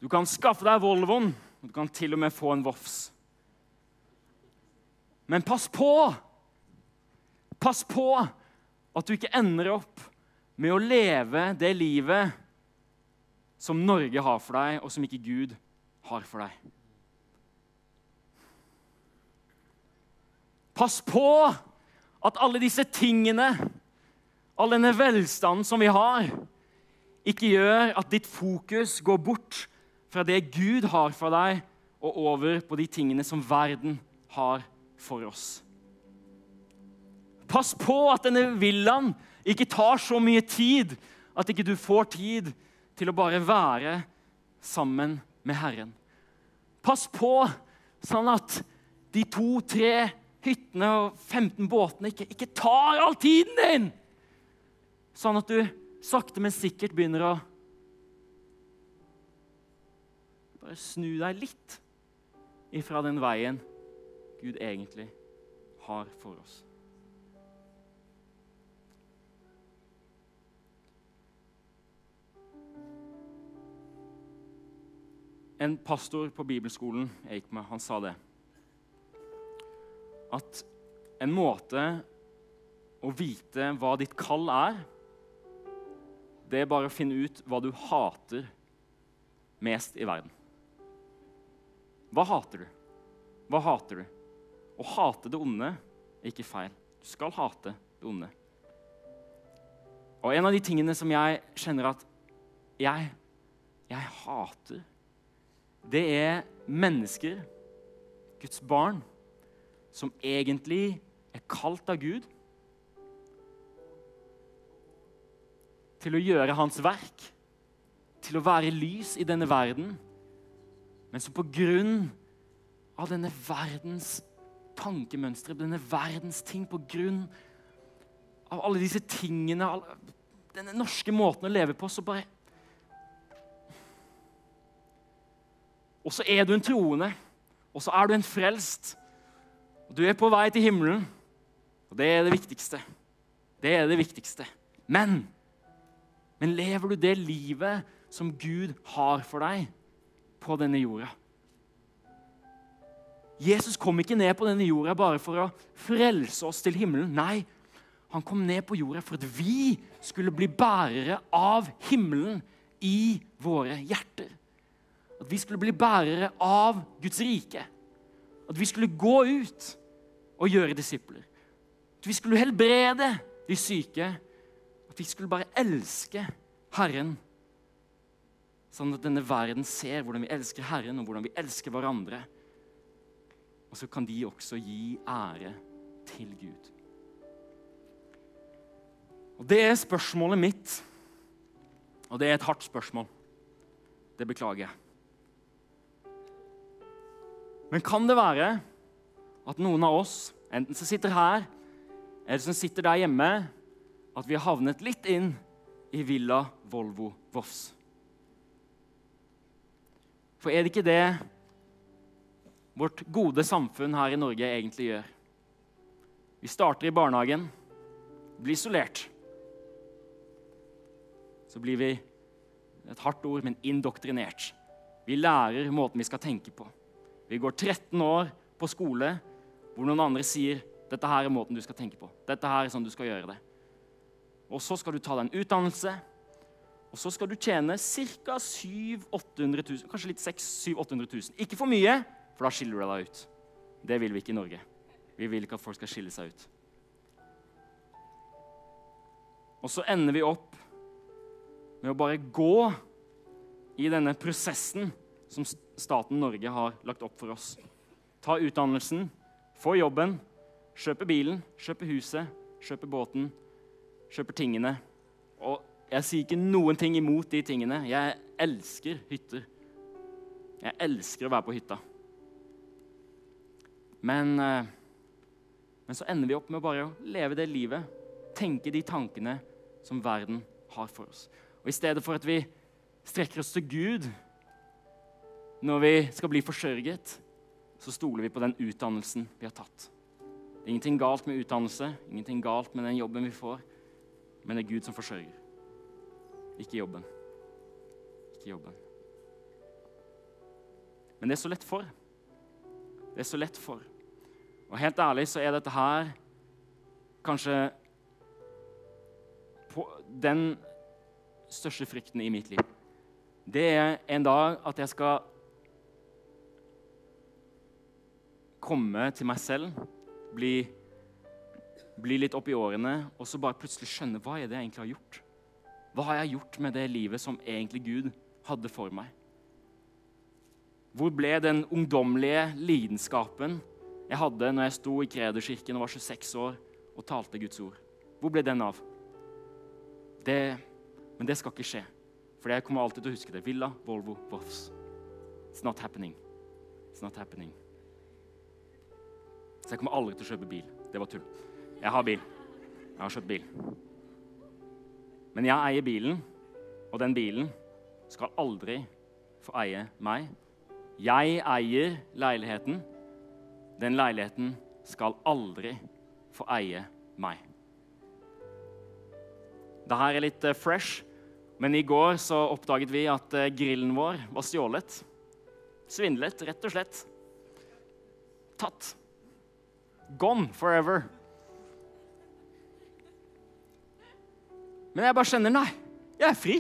Du kan skaffe deg Volvoen, og du kan til og med få en Voffs. Men pass på! Pass på at du ikke ender opp med å leve det livet som Norge har for deg, og som ikke Gud har for deg. Pass på at alle disse tingene, all denne velstanden som vi har, ikke gjør at ditt fokus går bort fra det Gud har for deg, og over på de tingene som verden har for oss. Pass på at denne villaen ikke tar så mye tid at ikke du får tid til å bare være sammen med Herren. Pass på sånn at de to-tre hyttene og 15 båtene ikke, ikke tar all tiden din! Sånn at du sakte, men sikkert begynner å bare snu deg litt ifra den veien Gud egentlig har for oss. En pastor på bibelskolen jeg gikk med, han sa det. At en måte å vite hva ditt kall er, det er bare å finne ut hva du hater mest i verden. Hva hater du? Hva hater du? Å hate det onde er ikke feil. Du skal hate det onde. Og en av de tingene som jeg kjenner at jeg, jeg hater det er mennesker, Guds barn, som egentlig er kalt av Gud til å gjøre hans verk, til å være lys i denne verden, men som på grunn av denne verdens tankemønstre, denne verdens ting, på grunn av alle disse tingene, denne norske måten å leve på, så bare Og så er du en troende, og så er du en frelst. Og du er på vei til himmelen, og det er det viktigste. Det er det viktigste. Men, men lever du det livet som Gud har for deg på denne jorda? Jesus kom ikke ned på denne jorda bare for å frelse oss til himmelen. Nei, han kom ned på jorda for at vi skulle bli bærere av himmelen i våre hjerter. At vi skulle bli bærere av Guds rike. At vi skulle gå ut og gjøre disipler. At vi skulle helbrede de syke. At vi skulle bare elske Herren. Sånn at denne verden ser hvordan vi elsker Herren og hvordan vi elsker hverandre. Og så kan de også gi ære til Gud. Og Det er spørsmålet mitt, og det er et hardt spørsmål. Det beklager jeg. Men kan det være at noen av oss, enten som sitter her, eller som sitter der hjemme, at vi har havnet litt inn i Villa Volvo Voss? For er det ikke det vårt gode samfunn her i Norge egentlig gjør? Vi starter i barnehagen, blir isolert. Så blir vi et hardt ord, men indoktrinert. Vi lærer måten vi skal tenke på. Vi går 13 år på skole hvor noen andre sier dette her er måten du skal tenke på. Dette her er sånn du skal gjøre det. Og så skal du ta deg en utdannelse, og så skal du tjene ca. 700 000, kanskje litt 600 000 000. Ikke for mye, for da skiller du deg ut. Det vil vi ikke i Norge. Vi vil ikke at folk skal skille seg ut. Og så ender vi opp med å bare gå i denne prosessen som staten Norge har lagt opp for oss. Ta utdannelsen, få jobben, kjøpe bilen, kjøpe huset, kjøpe båten, kjøpe tingene. Og jeg sier ikke noen ting imot de tingene. Jeg elsker hytter. Jeg elsker å være på hytta. Men, eh, men så ender vi opp med bare å leve det livet, tenke de tankene som verden har for oss. Og I stedet for at vi strekker oss til Gud når vi skal bli forsørget, så stoler vi på den utdannelsen vi har tatt. Det er ingenting galt med utdannelse, ingenting galt med den jobben vi får, men det er Gud som forsørger. Ikke jobben. Ikke jobben. Men det er så lett for. Det er så lett for. Og helt ærlig så er dette her kanskje den største frykten i mitt liv. Det er en dag at jeg skal komme til meg selv, bli, bli litt i årene, og så bare plutselig skjønne hva er det jeg egentlig har gjort. Hva har jeg gjort med det livet som egentlig Gud hadde for meg? Hvor ble den ungdommelige lidenskapen jeg hadde når jeg sto i Krederkirken og var 26 år og talte Guds ord? Hvor ble den av? Det, men det skal ikke skje. For jeg kommer alltid til å huske det. Villa, Volvo, Voss. It's not happening. It's not happening. Så jeg kommer aldri til å kjøpe bil. Det var tull. Jeg har bil. Jeg har kjøpt bil. Men jeg eier bilen, og den bilen skal aldri få eie meg. Jeg eier leiligheten. Den leiligheten skal aldri få eie meg. Dette er litt eh, fresh, men i går så oppdaget vi at eh, grillen vår var stjålet. Svindlet, rett og slett. Tatt. Gone forever. Men jeg bare kjenner nei, jeg er fri.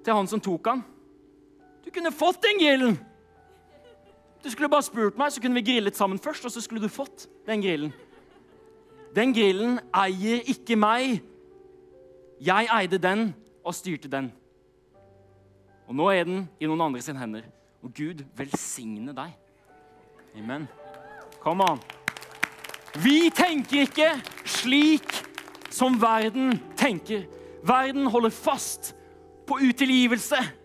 Til han som tok han. Du kunne fått den grillen! Du skulle bare spurt meg, så kunne vi grillet sammen først, og så skulle du fått den grillen. Den grillen eier ikke meg. Jeg eide den og styrte den. Og nå er den i noen andre sine hender. Og Gud velsigne deg. Amen. Kom an. Vi tenker ikke slik som verden tenker. Verden holder fast på utilgivelse.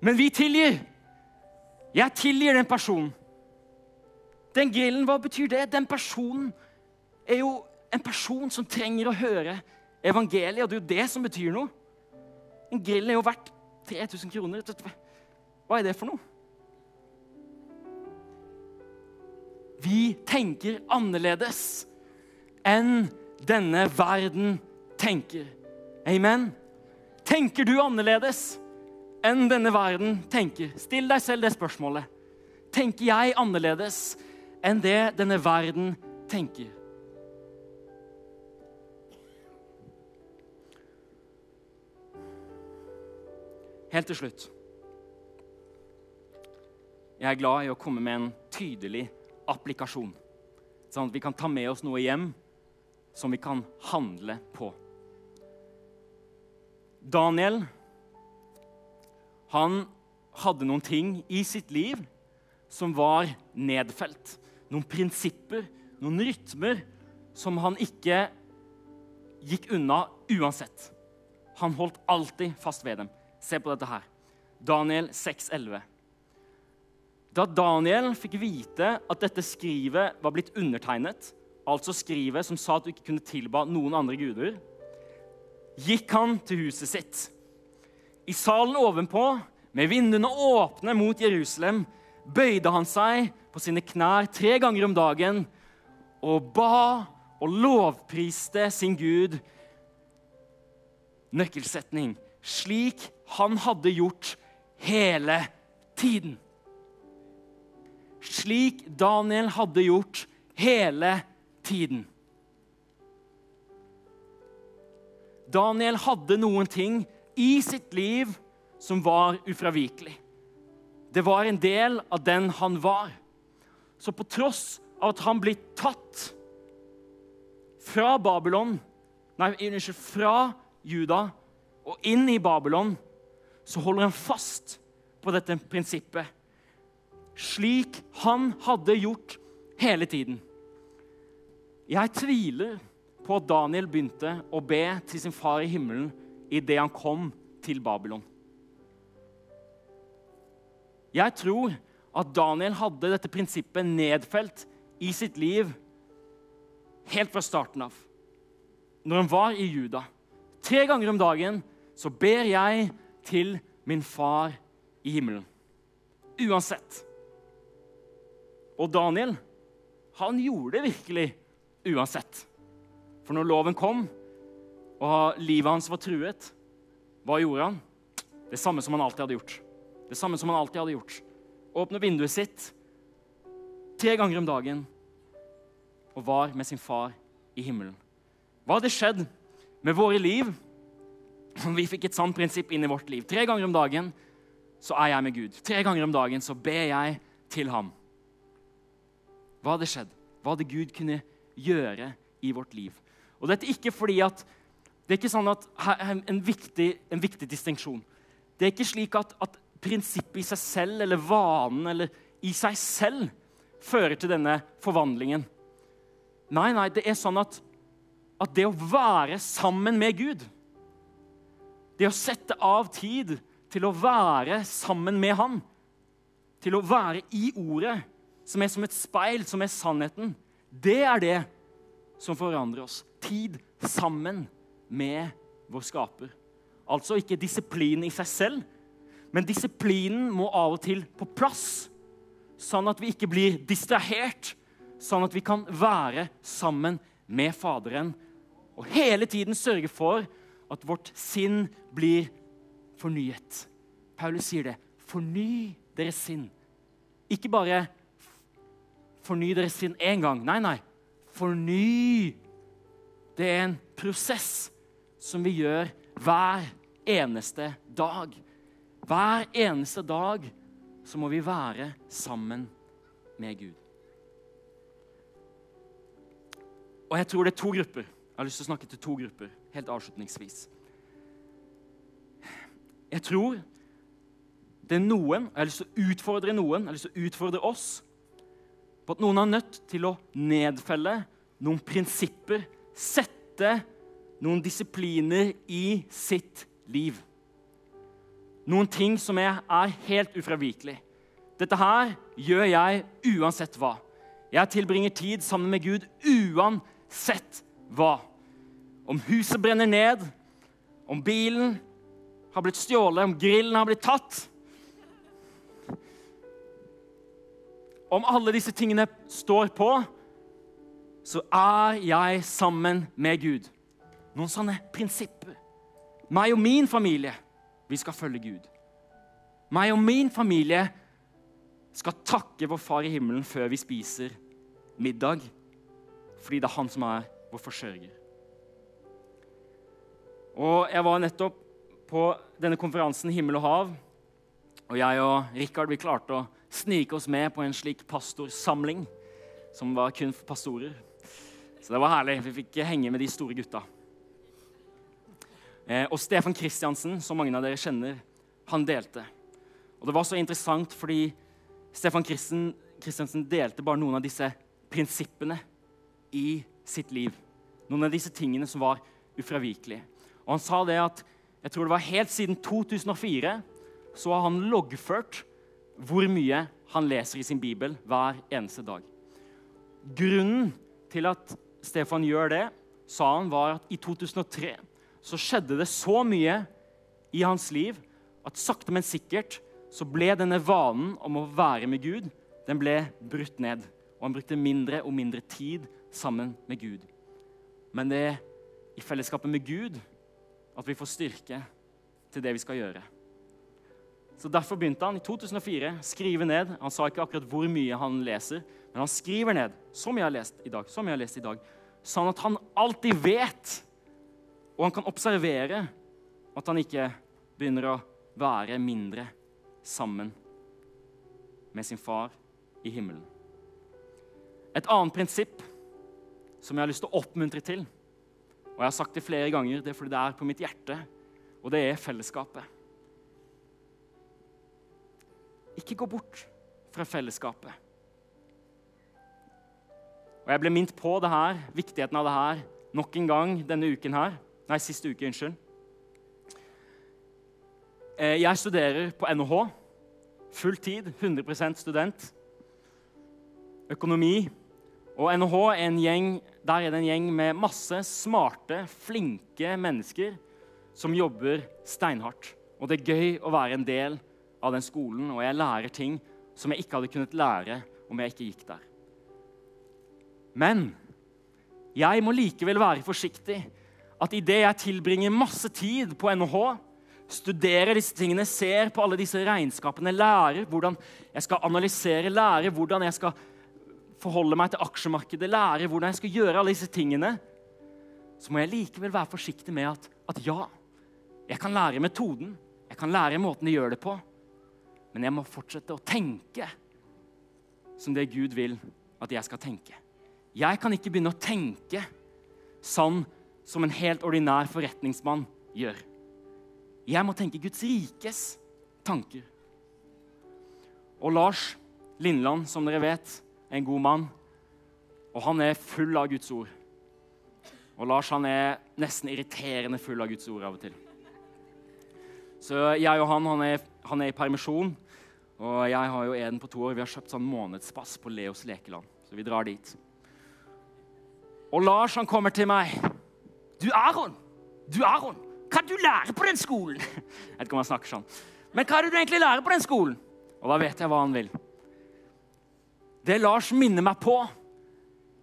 Men vi tilgir. Jeg tilgir den personen. Den grillen, hva betyr det? Den personen er jo en person som trenger å høre evangeliet, og det er jo det som betyr noe. En grill er jo verdt 3000 kroner. Hva er det for noe? Vi tenker annerledes enn denne verden tenker. Amen. Tenker du annerledes enn denne verden tenker? Still deg selv det spørsmålet. tenker jeg annerledes enn det denne verden tenker. Helt til slutt. Jeg er glad i å komme med en tydelig applikasjon, sånn at vi kan ta med oss noe hjem som vi kan handle på. Daniel han hadde noen ting i sitt liv som var nedfelt. Noen prinsipper, noen rytmer, som han ikke gikk unna uansett. Han holdt alltid fast ved dem. Se på dette her. Daniel 6,11. Da Daniel fikk vite at dette skrivet var blitt undertegnet, altså skrivet som sa at du ikke kunne tilba noen andre guder, gikk han til huset sitt. I salen ovenpå, med vinduene åpne mot Jerusalem, bøyde han seg på sine knær tre ganger om dagen og ba og lovpriste sin Gud. Nøkkelsetning. Slik han hadde gjort hele tiden. Slik Daniel hadde gjort hele tiden. Daniel hadde noen ting i sitt liv som var ufravikelig. Det var en del av den han var. Så på tross av at han blir tatt fra Babylon, nei, unnskyld, fra Juda og inn i Babylon, så holder han fast på dette prinsippet. Slik han hadde gjort hele tiden. Jeg tviler på at Daniel begynte å be til sin far i himmelen idet han kom til Babylon. Jeg tror at Daniel hadde dette prinsippet nedfelt i sitt liv helt fra starten av. Når han var i Juda. Tre ganger om dagen så ber jeg til min far i himmelen. Uansett. Og Daniel, han gjorde det virkelig uansett. For når loven kom, og livet hans var truet, hva gjorde han? Det samme som han alltid hadde gjort. Det samme som han alltid hadde gjort. Åpne vinduet sitt tre ganger om dagen og var med sin far i himmelen. Hva hadde skjedd med våre liv om vi fikk et sånt prinsipp inn i vårt liv? Tre ganger om dagen så er jeg med Gud. Tre ganger om dagen så ber jeg til ham. Hva hadde skjedd? Hva hadde Gud kunne gjøre i vårt liv? Og dette er ikke fordi at det er ikke sånn at En viktig, en viktig distinksjon. Det er ikke slik at, at prinsippet i seg selv eller vanen eller i seg selv fører til denne forvandlingen. Nei, nei, det er sånn at, at det å være sammen med Gud Det å sette av tid til å være sammen med Han, til å være i Ordet, som er som et speil, som er sannheten, det er det som forandrer oss. Tid sammen med vår skaper. Altså ikke disiplin i seg selv, men disiplinen må av og til på plass, sånn at vi ikke blir distrahert, sånn at vi kan være sammen med Faderen og hele tiden sørge for at vårt sinn blir fornyet. Paulus sier det. Forny deres sinn. Ikke bare forny deres sinn én gang. Nei, nei. Forny. Det er en prosess som vi gjør hver eneste dag. Hver eneste dag så må vi være sammen med Gud. Og jeg tror det er to grupper. Jeg har lyst til å snakke til to grupper helt avslutningsvis. Jeg tror det er noen, jeg har lyst til å utfordre noen, jeg har lyst til å utfordre oss på at noen er nødt til å nedfelle noen prinsipper, sette noen disipliner i sitt liv. Noen ting som er, er helt ufravikelig. Dette her gjør jeg uansett hva. Jeg tilbringer tid sammen med Gud uansett hva. Om huset brenner ned, om bilen har blitt stjålet, om grillen har blitt tatt Om alle disse tingene står på, så er jeg sammen med Gud. Noen sånne prinsipper. Meg og min familie, vi skal følge Gud. Meg og min familie, skal takke vår Far i himmelen før vi spiser middag, fordi det er han som er vår forsørger. Og Jeg var nettopp på denne konferansen Himmel og hav. Og jeg og Rikard vi klarte å snike oss med på en slik pastorsamling som var kun for pastorer. Så det var herlig. Vi fikk henge med de store gutta. Eh, og Stefan Kristiansen, som mange av dere kjenner, han delte. Og Det var så interessant fordi Stefan Kristiansen delte bare noen av disse prinsippene i sitt liv. Noen av disse tingene som var ufravikelige. Og Han sa det at jeg tror det var helt siden 2004 så har han loggført hvor mye han leser i sin bibel hver eneste dag. Grunnen til at Stefan gjør det, sa han, var at i 2003 så skjedde det så mye i hans liv at sakte, men sikkert så ble denne vanen om å være med Gud den ble brutt ned. Og han brukte mindre og mindre tid sammen med Gud. Men det er i fellesskapet med Gud at vi får styrke til det vi skal gjøre. Så Derfor begynte han i 2004 skrive ned. Han sa ikke akkurat hvor mye han leser, men han skriver ned så mye jeg har lest i dag, så mye jeg har lest i dag, sånn at han alltid vet, og han kan observere, at han ikke begynner å være mindre sammen med sin far i himmelen. Et annet prinsipp som jeg har lyst til å oppmuntre til, og jeg har sagt det flere ganger, det er fordi det er på mitt hjerte, og det er fellesskapet. Ikke gå bort fra fellesskapet. Og Jeg ble minnet på det her, viktigheten av det her nok en gang denne uken her. Nei, siste uke, unnskyld. Eh, jeg studerer på NHH. Full tid, 100% student. Økonomi. Og NHH er en gjeng, der er det en gjeng med masse smarte, flinke mennesker som jobber steinhardt. Og det er gøy å være en del av den skolen, og jeg lærer ting som jeg ikke hadde kunnet lære om jeg ikke gikk der. Men jeg må likevel være forsiktig. At idet jeg tilbringer masse tid på NHH, studerer disse tingene, ser på alle disse regnskapene, lærer hvordan jeg skal analysere, lærer hvordan jeg skal forholde meg til aksjemarkedet, lærer hvordan jeg skal gjøre alle disse tingene, så må jeg likevel være forsiktig med at, at ja, jeg kan lære metoden, jeg kan lære måten de gjør det på, men jeg må fortsette å tenke som det Gud vil at jeg skal tenke. Jeg kan ikke begynne å tenke sånn som en helt ordinær forretningsmann gjør. Jeg må tenke Guds rikes tanker. Og Lars Lindland, som dere vet, er en god mann. Og han er full av Guds ord. Og Lars han er nesten irriterende full av Guds ord av og til. Så jeg og han, han er, han er i permisjon. Og jeg har jo Eden på to år. Vi har kjøpt sånn månedspass på Leos lekeland. Så vi drar dit. Og Lars han kommer til meg. 'Du, Aron! Du, Aron! Hva du lærer på den skolen?' [LAUGHS] Jeg vet ikke om han snakker sånn. Men hva er det du egentlig lærer på den skolen? Og da vet jeg hva han vil. Det Lars minner meg på,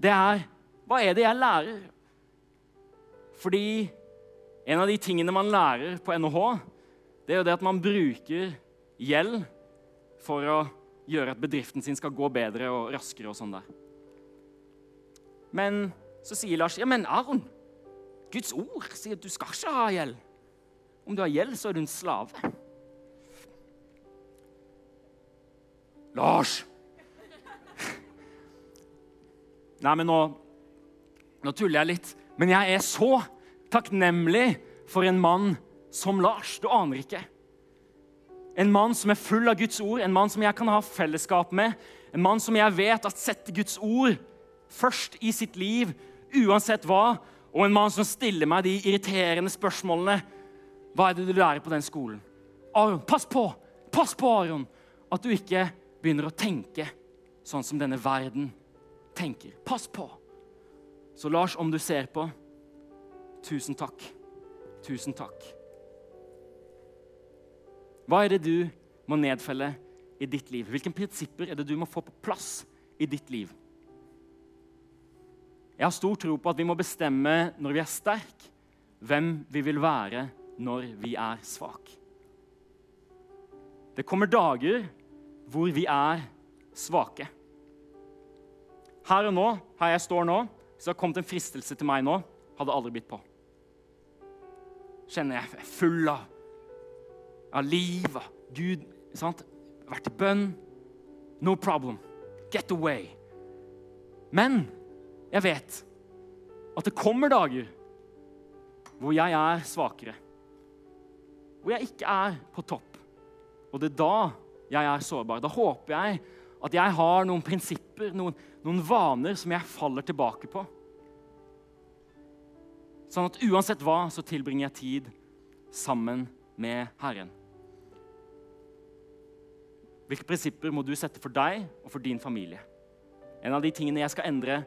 det er Hva er det jeg lærer? Fordi en av de tingene man lærer på NHH, det er jo det at man bruker gjeld for å gjøre at bedriften sin skal gå bedre og raskere. og sånn der. Men så sier Lars ja, men Aron, Guds ord sier at du skal ikke ha gjeld. Om du har gjeld, så er du en slave. Lars! Nei, men nå, nå tuller jeg litt. Men jeg er så takknemlig for en mann som Lars. Du aner ikke. En mann som er full av Guds ord, en mann som jeg kan ha fellesskap med. En mann som jeg vet at setter Guds ord først i sitt liv, uansett hva. Og en mann som stiller meg de irriterende spørsmålene. Hva er det du lærer på den skolen? Aron, pass på! Pass på, Aron, at du ikke begynner å tenke sånn som denne verden tenker. Pass på! Så Lars, om du ser på, tusen takk. Tusen takk. Hva er det du må nedfelle i ditt liv? Hvilke prinsipper er det du må få på plass i ditt liv? Jeg har stor tro på at vi må bestemme når vi er sterk, hvem vi vil være når vi er svak. Det kommer dager hvor vi er svake. Her og nå, her jeg står nå, hvis det hadde kommet en fristelse til meg nå, hadde det aldri blitt på. Kjenner jeg er full av, av liv, av Gud. sant? Vært i bønn. No problem. Get away. Men jeg vet at det kommer dager hvor jeg er svakere. Hvor jeg ikke er på topp. Og det er da jeg er sårbar. Da håper jeg at jeg har noen prinsipper, noen, noen vaner som jeg faller tilbake på. Sånn at uansett hva, så tilbringer jeg tid sammen med Herren. Hvilke prinsipper må du sette for deg og for din familie? En av de tingene jeg skal endre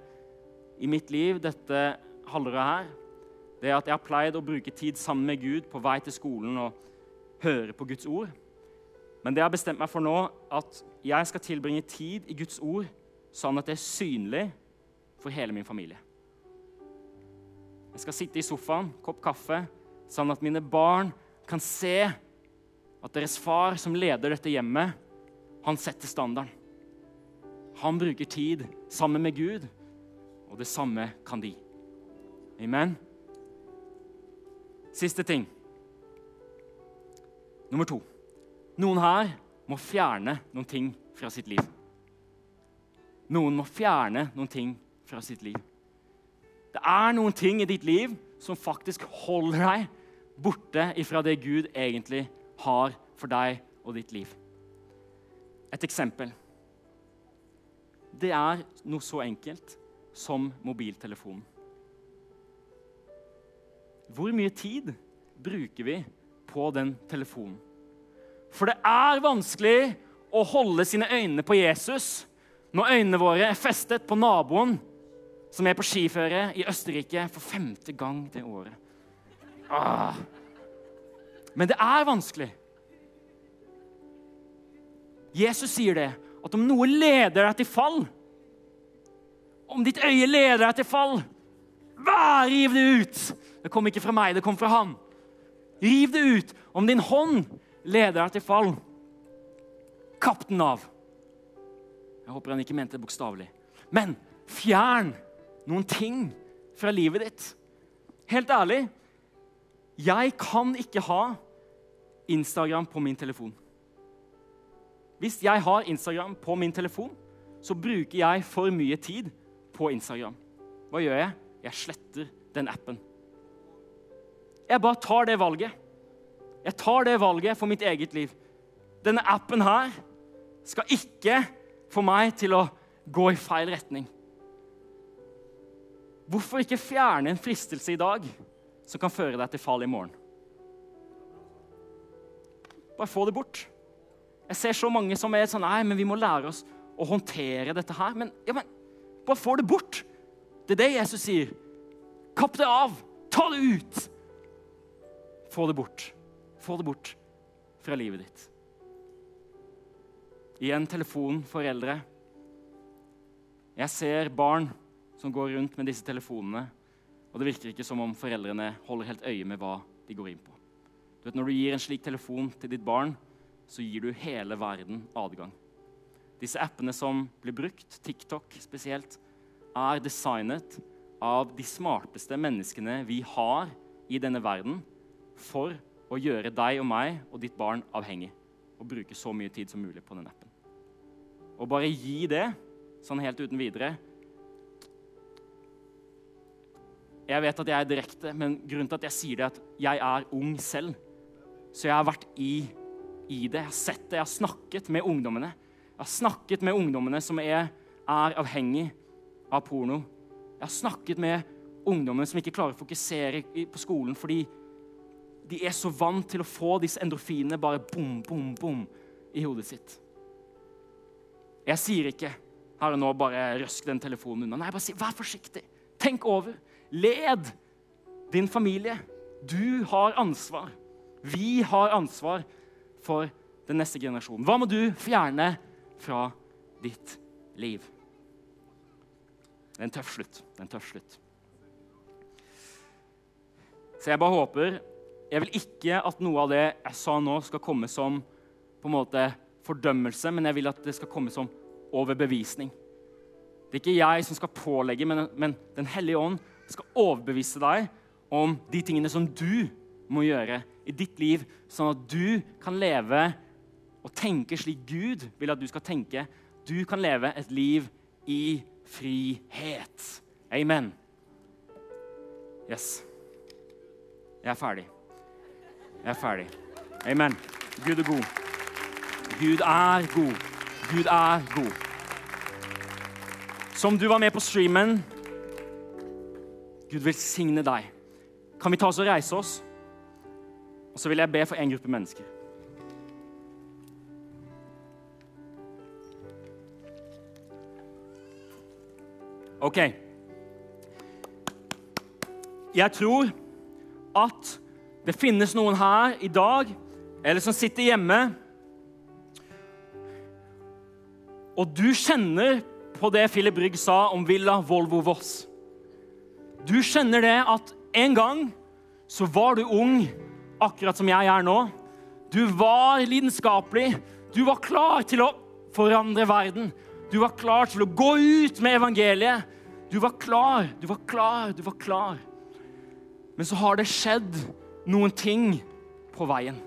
i mitt liv dette halvåret her, det er at jeg har pleid å bruke tid sammen med Gud på vei til skolen og høre på Guds ord. Men det jeg har bestemt meg for nå, at jeg skal tilbringe tid i Guds ord sånn at det er synlig for hele min familie. Jeg skal sitte i sofaen, kopp kaffe, sånn at mine barn kan se at deres far, som leder dette hjemmet, han setter standarden. Han bruker tid sammen med Gud, og det samme kan de. Amen. Siste ting. Nummer to. Noen her må fjerne noen ting fra sitt liv. Noen må fjerne noen ting fra sitt liv. Det er noen ting i ditt liv som faktisk holder deg borte ifra det Gud egentlig har for deg og ditt liv. Et eksempel. Det er noe så enkelt som mobiltelefonen. Hvor mye tid bruker vi på den telefonen? For det er vanskelig å holde sine øyne på Jesus når øynene våre er festet på naboen som er på skiføre i Østerrike for femte gang det året. Ah. Men det er vanskelig. Jesus sier det, at om noe leder deg til fall Om ditt øye leder deg til fall, hva, riv det ut! Det kom ikke fra meg, det kom fra han. Riv det ut. Om din hånd leder deg til fall, kapp den av. Jeg håper han ikke mente det bokstavelig. Men fjern noen ting fra livet ditt. Helt ærlig, jeg kan ikke ha Instagram på min telefon. Hvis jeg har Instagram på min telefon, så bruker jeg for mye tid på Instagram. Hva gjør jeg? Jeg sletter den appen. Jeg bare tar det valget. Jeg tar det valget for mitt eget liv. Denne appen her skal ikke få meg til å gå i feil retning. Hvorfor ikke fjerne en fristelse i dag som kan føre deg til fall i morgen? Bare få det bort. Jeg ser så mange som er sånn Nei, men vi må lære oss å håndtere dette her. Men, ja, men bare få det bort. Det er det Jesus sier. Kapp det av. Ta det ut. Få det bort. Få det bort fra livet ditt. Igjen telefon, foreldre. Jeg ser barn som går rundt med disse telefonene. Og det virker ikke som om foreldrene holder helt øye med hva de går inn på. Du vet, når du gir en slik telefon til ditt barn, så gir du hele verden adgang. Disse appene som blir brukt, TikTok spesielt, er designet av de smarteste menneskene vi har i denne verden for å gjøre deg og meg og ditt barn avhengig og bruke så mye tid som mulig på den appen. Og bare gi det sånn helt uten videre Jeg vet at jeg er direkte, men grunnen til at jeg sier det, er at jeg er ung selv. Så jeg har vært i, i det. Jeg har sett det. Jeg har snakket med ungdommene. Jeg har snakket med ungdommene som er, er avhengig av porno. Jeg har snakket med ungdommene som ikke klarer å fokusere på skolen fordi de er så vant til å få disse endorfinene bare bom, bom, bom i hodet sitt. Jeg sier ikke her og nå bare røsk den telefonen unna. Nei, bare sier vær forsiktig. Tenk over. Led din familie. Du har ansvar. Vi har ansvar for den neste generasjonen. Hva må du fjerne fra ditt liv? Det er en tøff slutt. Det er en tøff slutt. Så jeg bare håper Jeg vil ikke at noe av det jeg sa nå, skal komme som på en måte fordømmelse, men jeg vil at det skal komme som overbevisning. Det er ikke jeg som skal pålegge, men, men Den hellige ånd skal overbevise deg om de tingene som du må gjøre i ditt liv, sånn at du kan leve og tenke slik Gud vil at du skal tenke. Du kan leve et liv i frihet. Amen. Yes. Jeg er ferdig. Jeg er ferdig. Amen. Gud er god. Gud er god. Gud er god. Som du var med på streamen Gud velsigne deg. Kan vi ta oss og reise oss? Og så vil jeg be for en gruppe mennesker. OK. Jeg tror at det finnes noen her i dag, eller som sitter hjemme Og du kjenner på det Philip Rygg sa om Villa Volvo Voss. Du kjenner det at en gang så var du ung, akkurat som jeg er nå. Du var lidenskapelig. Du var klar til å forandre verden. Du var klar til å gå ut med evangeliet. Du var klar, du var klar, du var klar. Men så har det skjedd noen ting på veien.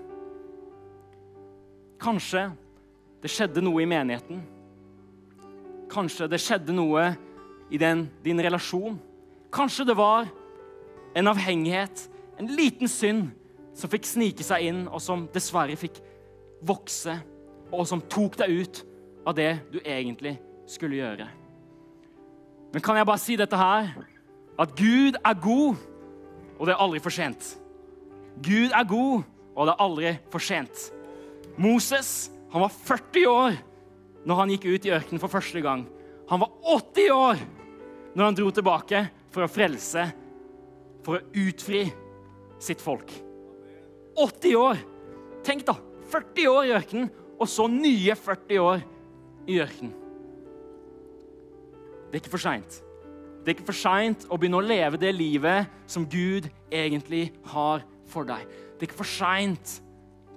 Kanskje det skjedde noe i menigheten. Kanskje det skjedde noe i den, din relasjon. Kanskje det var en avhengighet, en liten synd, som fikk snike seg inn, og som dessverre fikk vokse, og som tok deg ut av det du egentlig skulle gjøre. Men kan jeg bare si dette her? At Gud er god, og det er aldri for sent. Gud er god, og det er aldri for sent. Moses han var 40 år når han gikk ut i ørkenen for første gang. Han var 80 år når han dro tilbake for å frelse, for å utfri sitt folk. 80 år! Tenk, da. 40 år i ørkenen, og så nye 40 år i ørkenen. Det er ikke for seint. Det er ikke for seint å begynne å leve det livet som Gud egentlig har for deg. Det er ikke for seint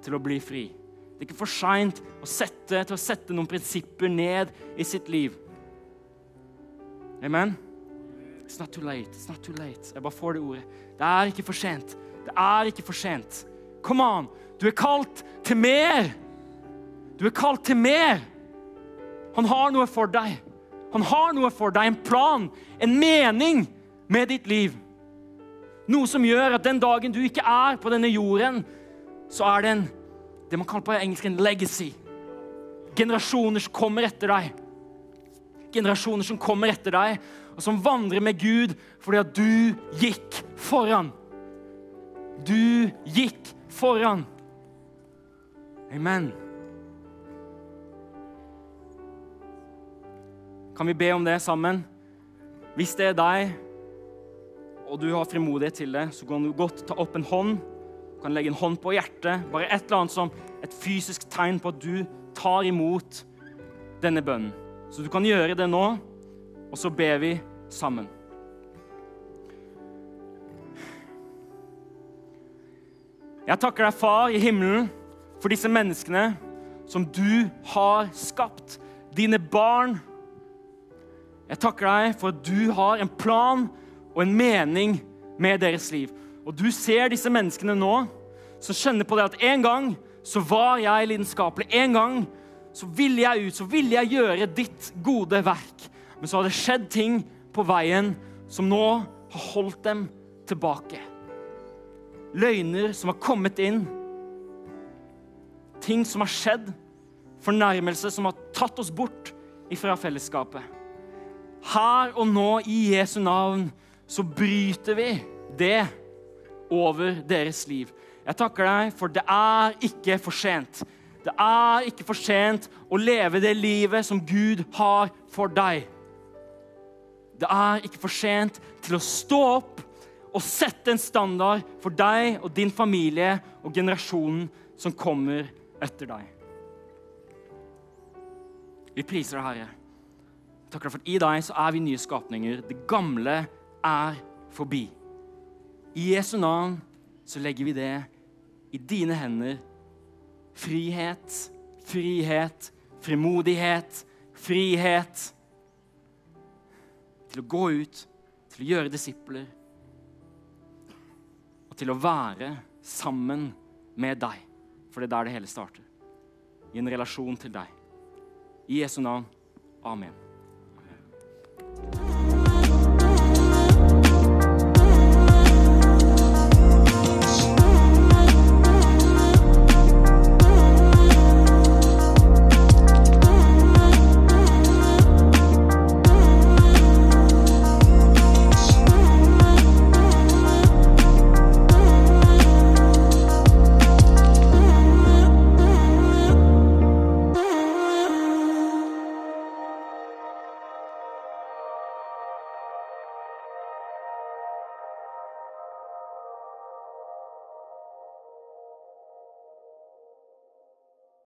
til å bli fri. Det er ikke for seint til å sette noen prinsipper ned i sitt liv. Amen? It's not too late. It's not too late. Jeg bare får det ordet. Det er ikke for sent. Det er ikke for sent. Come on! Du er kalt til mer. Du er kalt til mer. Han har noe for deg. Han har noe for deg, en plan, en mening med ditt liv. Noe som gjør at den dagen du ikke er på denne jorden, så er det en det man kaller på engelsk en legacy. Generasjoner som kommer etter deg. Generasjoner som kommer etter deg, og som vandrer med Gud fordi at du gikk foran. Du gikk foran. Amen. Kan vi be om det sammen? Hvis det er deg, og du har frimodighet til det, så kan du godt ta opp en hånd Du kan legge en hånd på hjertet, bare et eller annet som et fysisk tegn på at du tar imot denne bønnen. Så du kan gjøre det nå, og så ber vi sammen. Jeg takker deg, Far i himmelen, for disse menneskene som du har skapt, dine barn. Jeg takker deg for at du har en plan og en mening med deres liv. Og du ser disse menneskene nå som kjenner på det at en gang så var jeg lidenskapelig. En gang så ville jeg ut, så ville jeg gjøre ditt gode verk. Men så har det skjedd ting på veien som nå har holdt dem tilbake. Løgner som har kommet inn. Ting som har skjedd. Fornærmelse som har tatt oss bort ifra fellesskapet. Her og nå, i Jesu navn, så bryter vi det over deres liv. Jeg takker deg, for det er ikke for sent. Det er ikke for sent å leve det livet som Gud har for deg. Det er ikke for sent til å stå opp og sette en standard for deg og din familie og generasjonen som kommer etter deg. Vi priser deg, Herre. Takk for at i deg så er vi nye skapninger. Det gamle er forbi. I Jesu navn så legger vi det i dine hender. Frihet, frihet, frimodighet, frihet til å gå ut, til å gjøre disipler og til å være sammen med deg. For det er der det hele starter. I en relasjon til deg. I Jesu navn. Amen. Bye.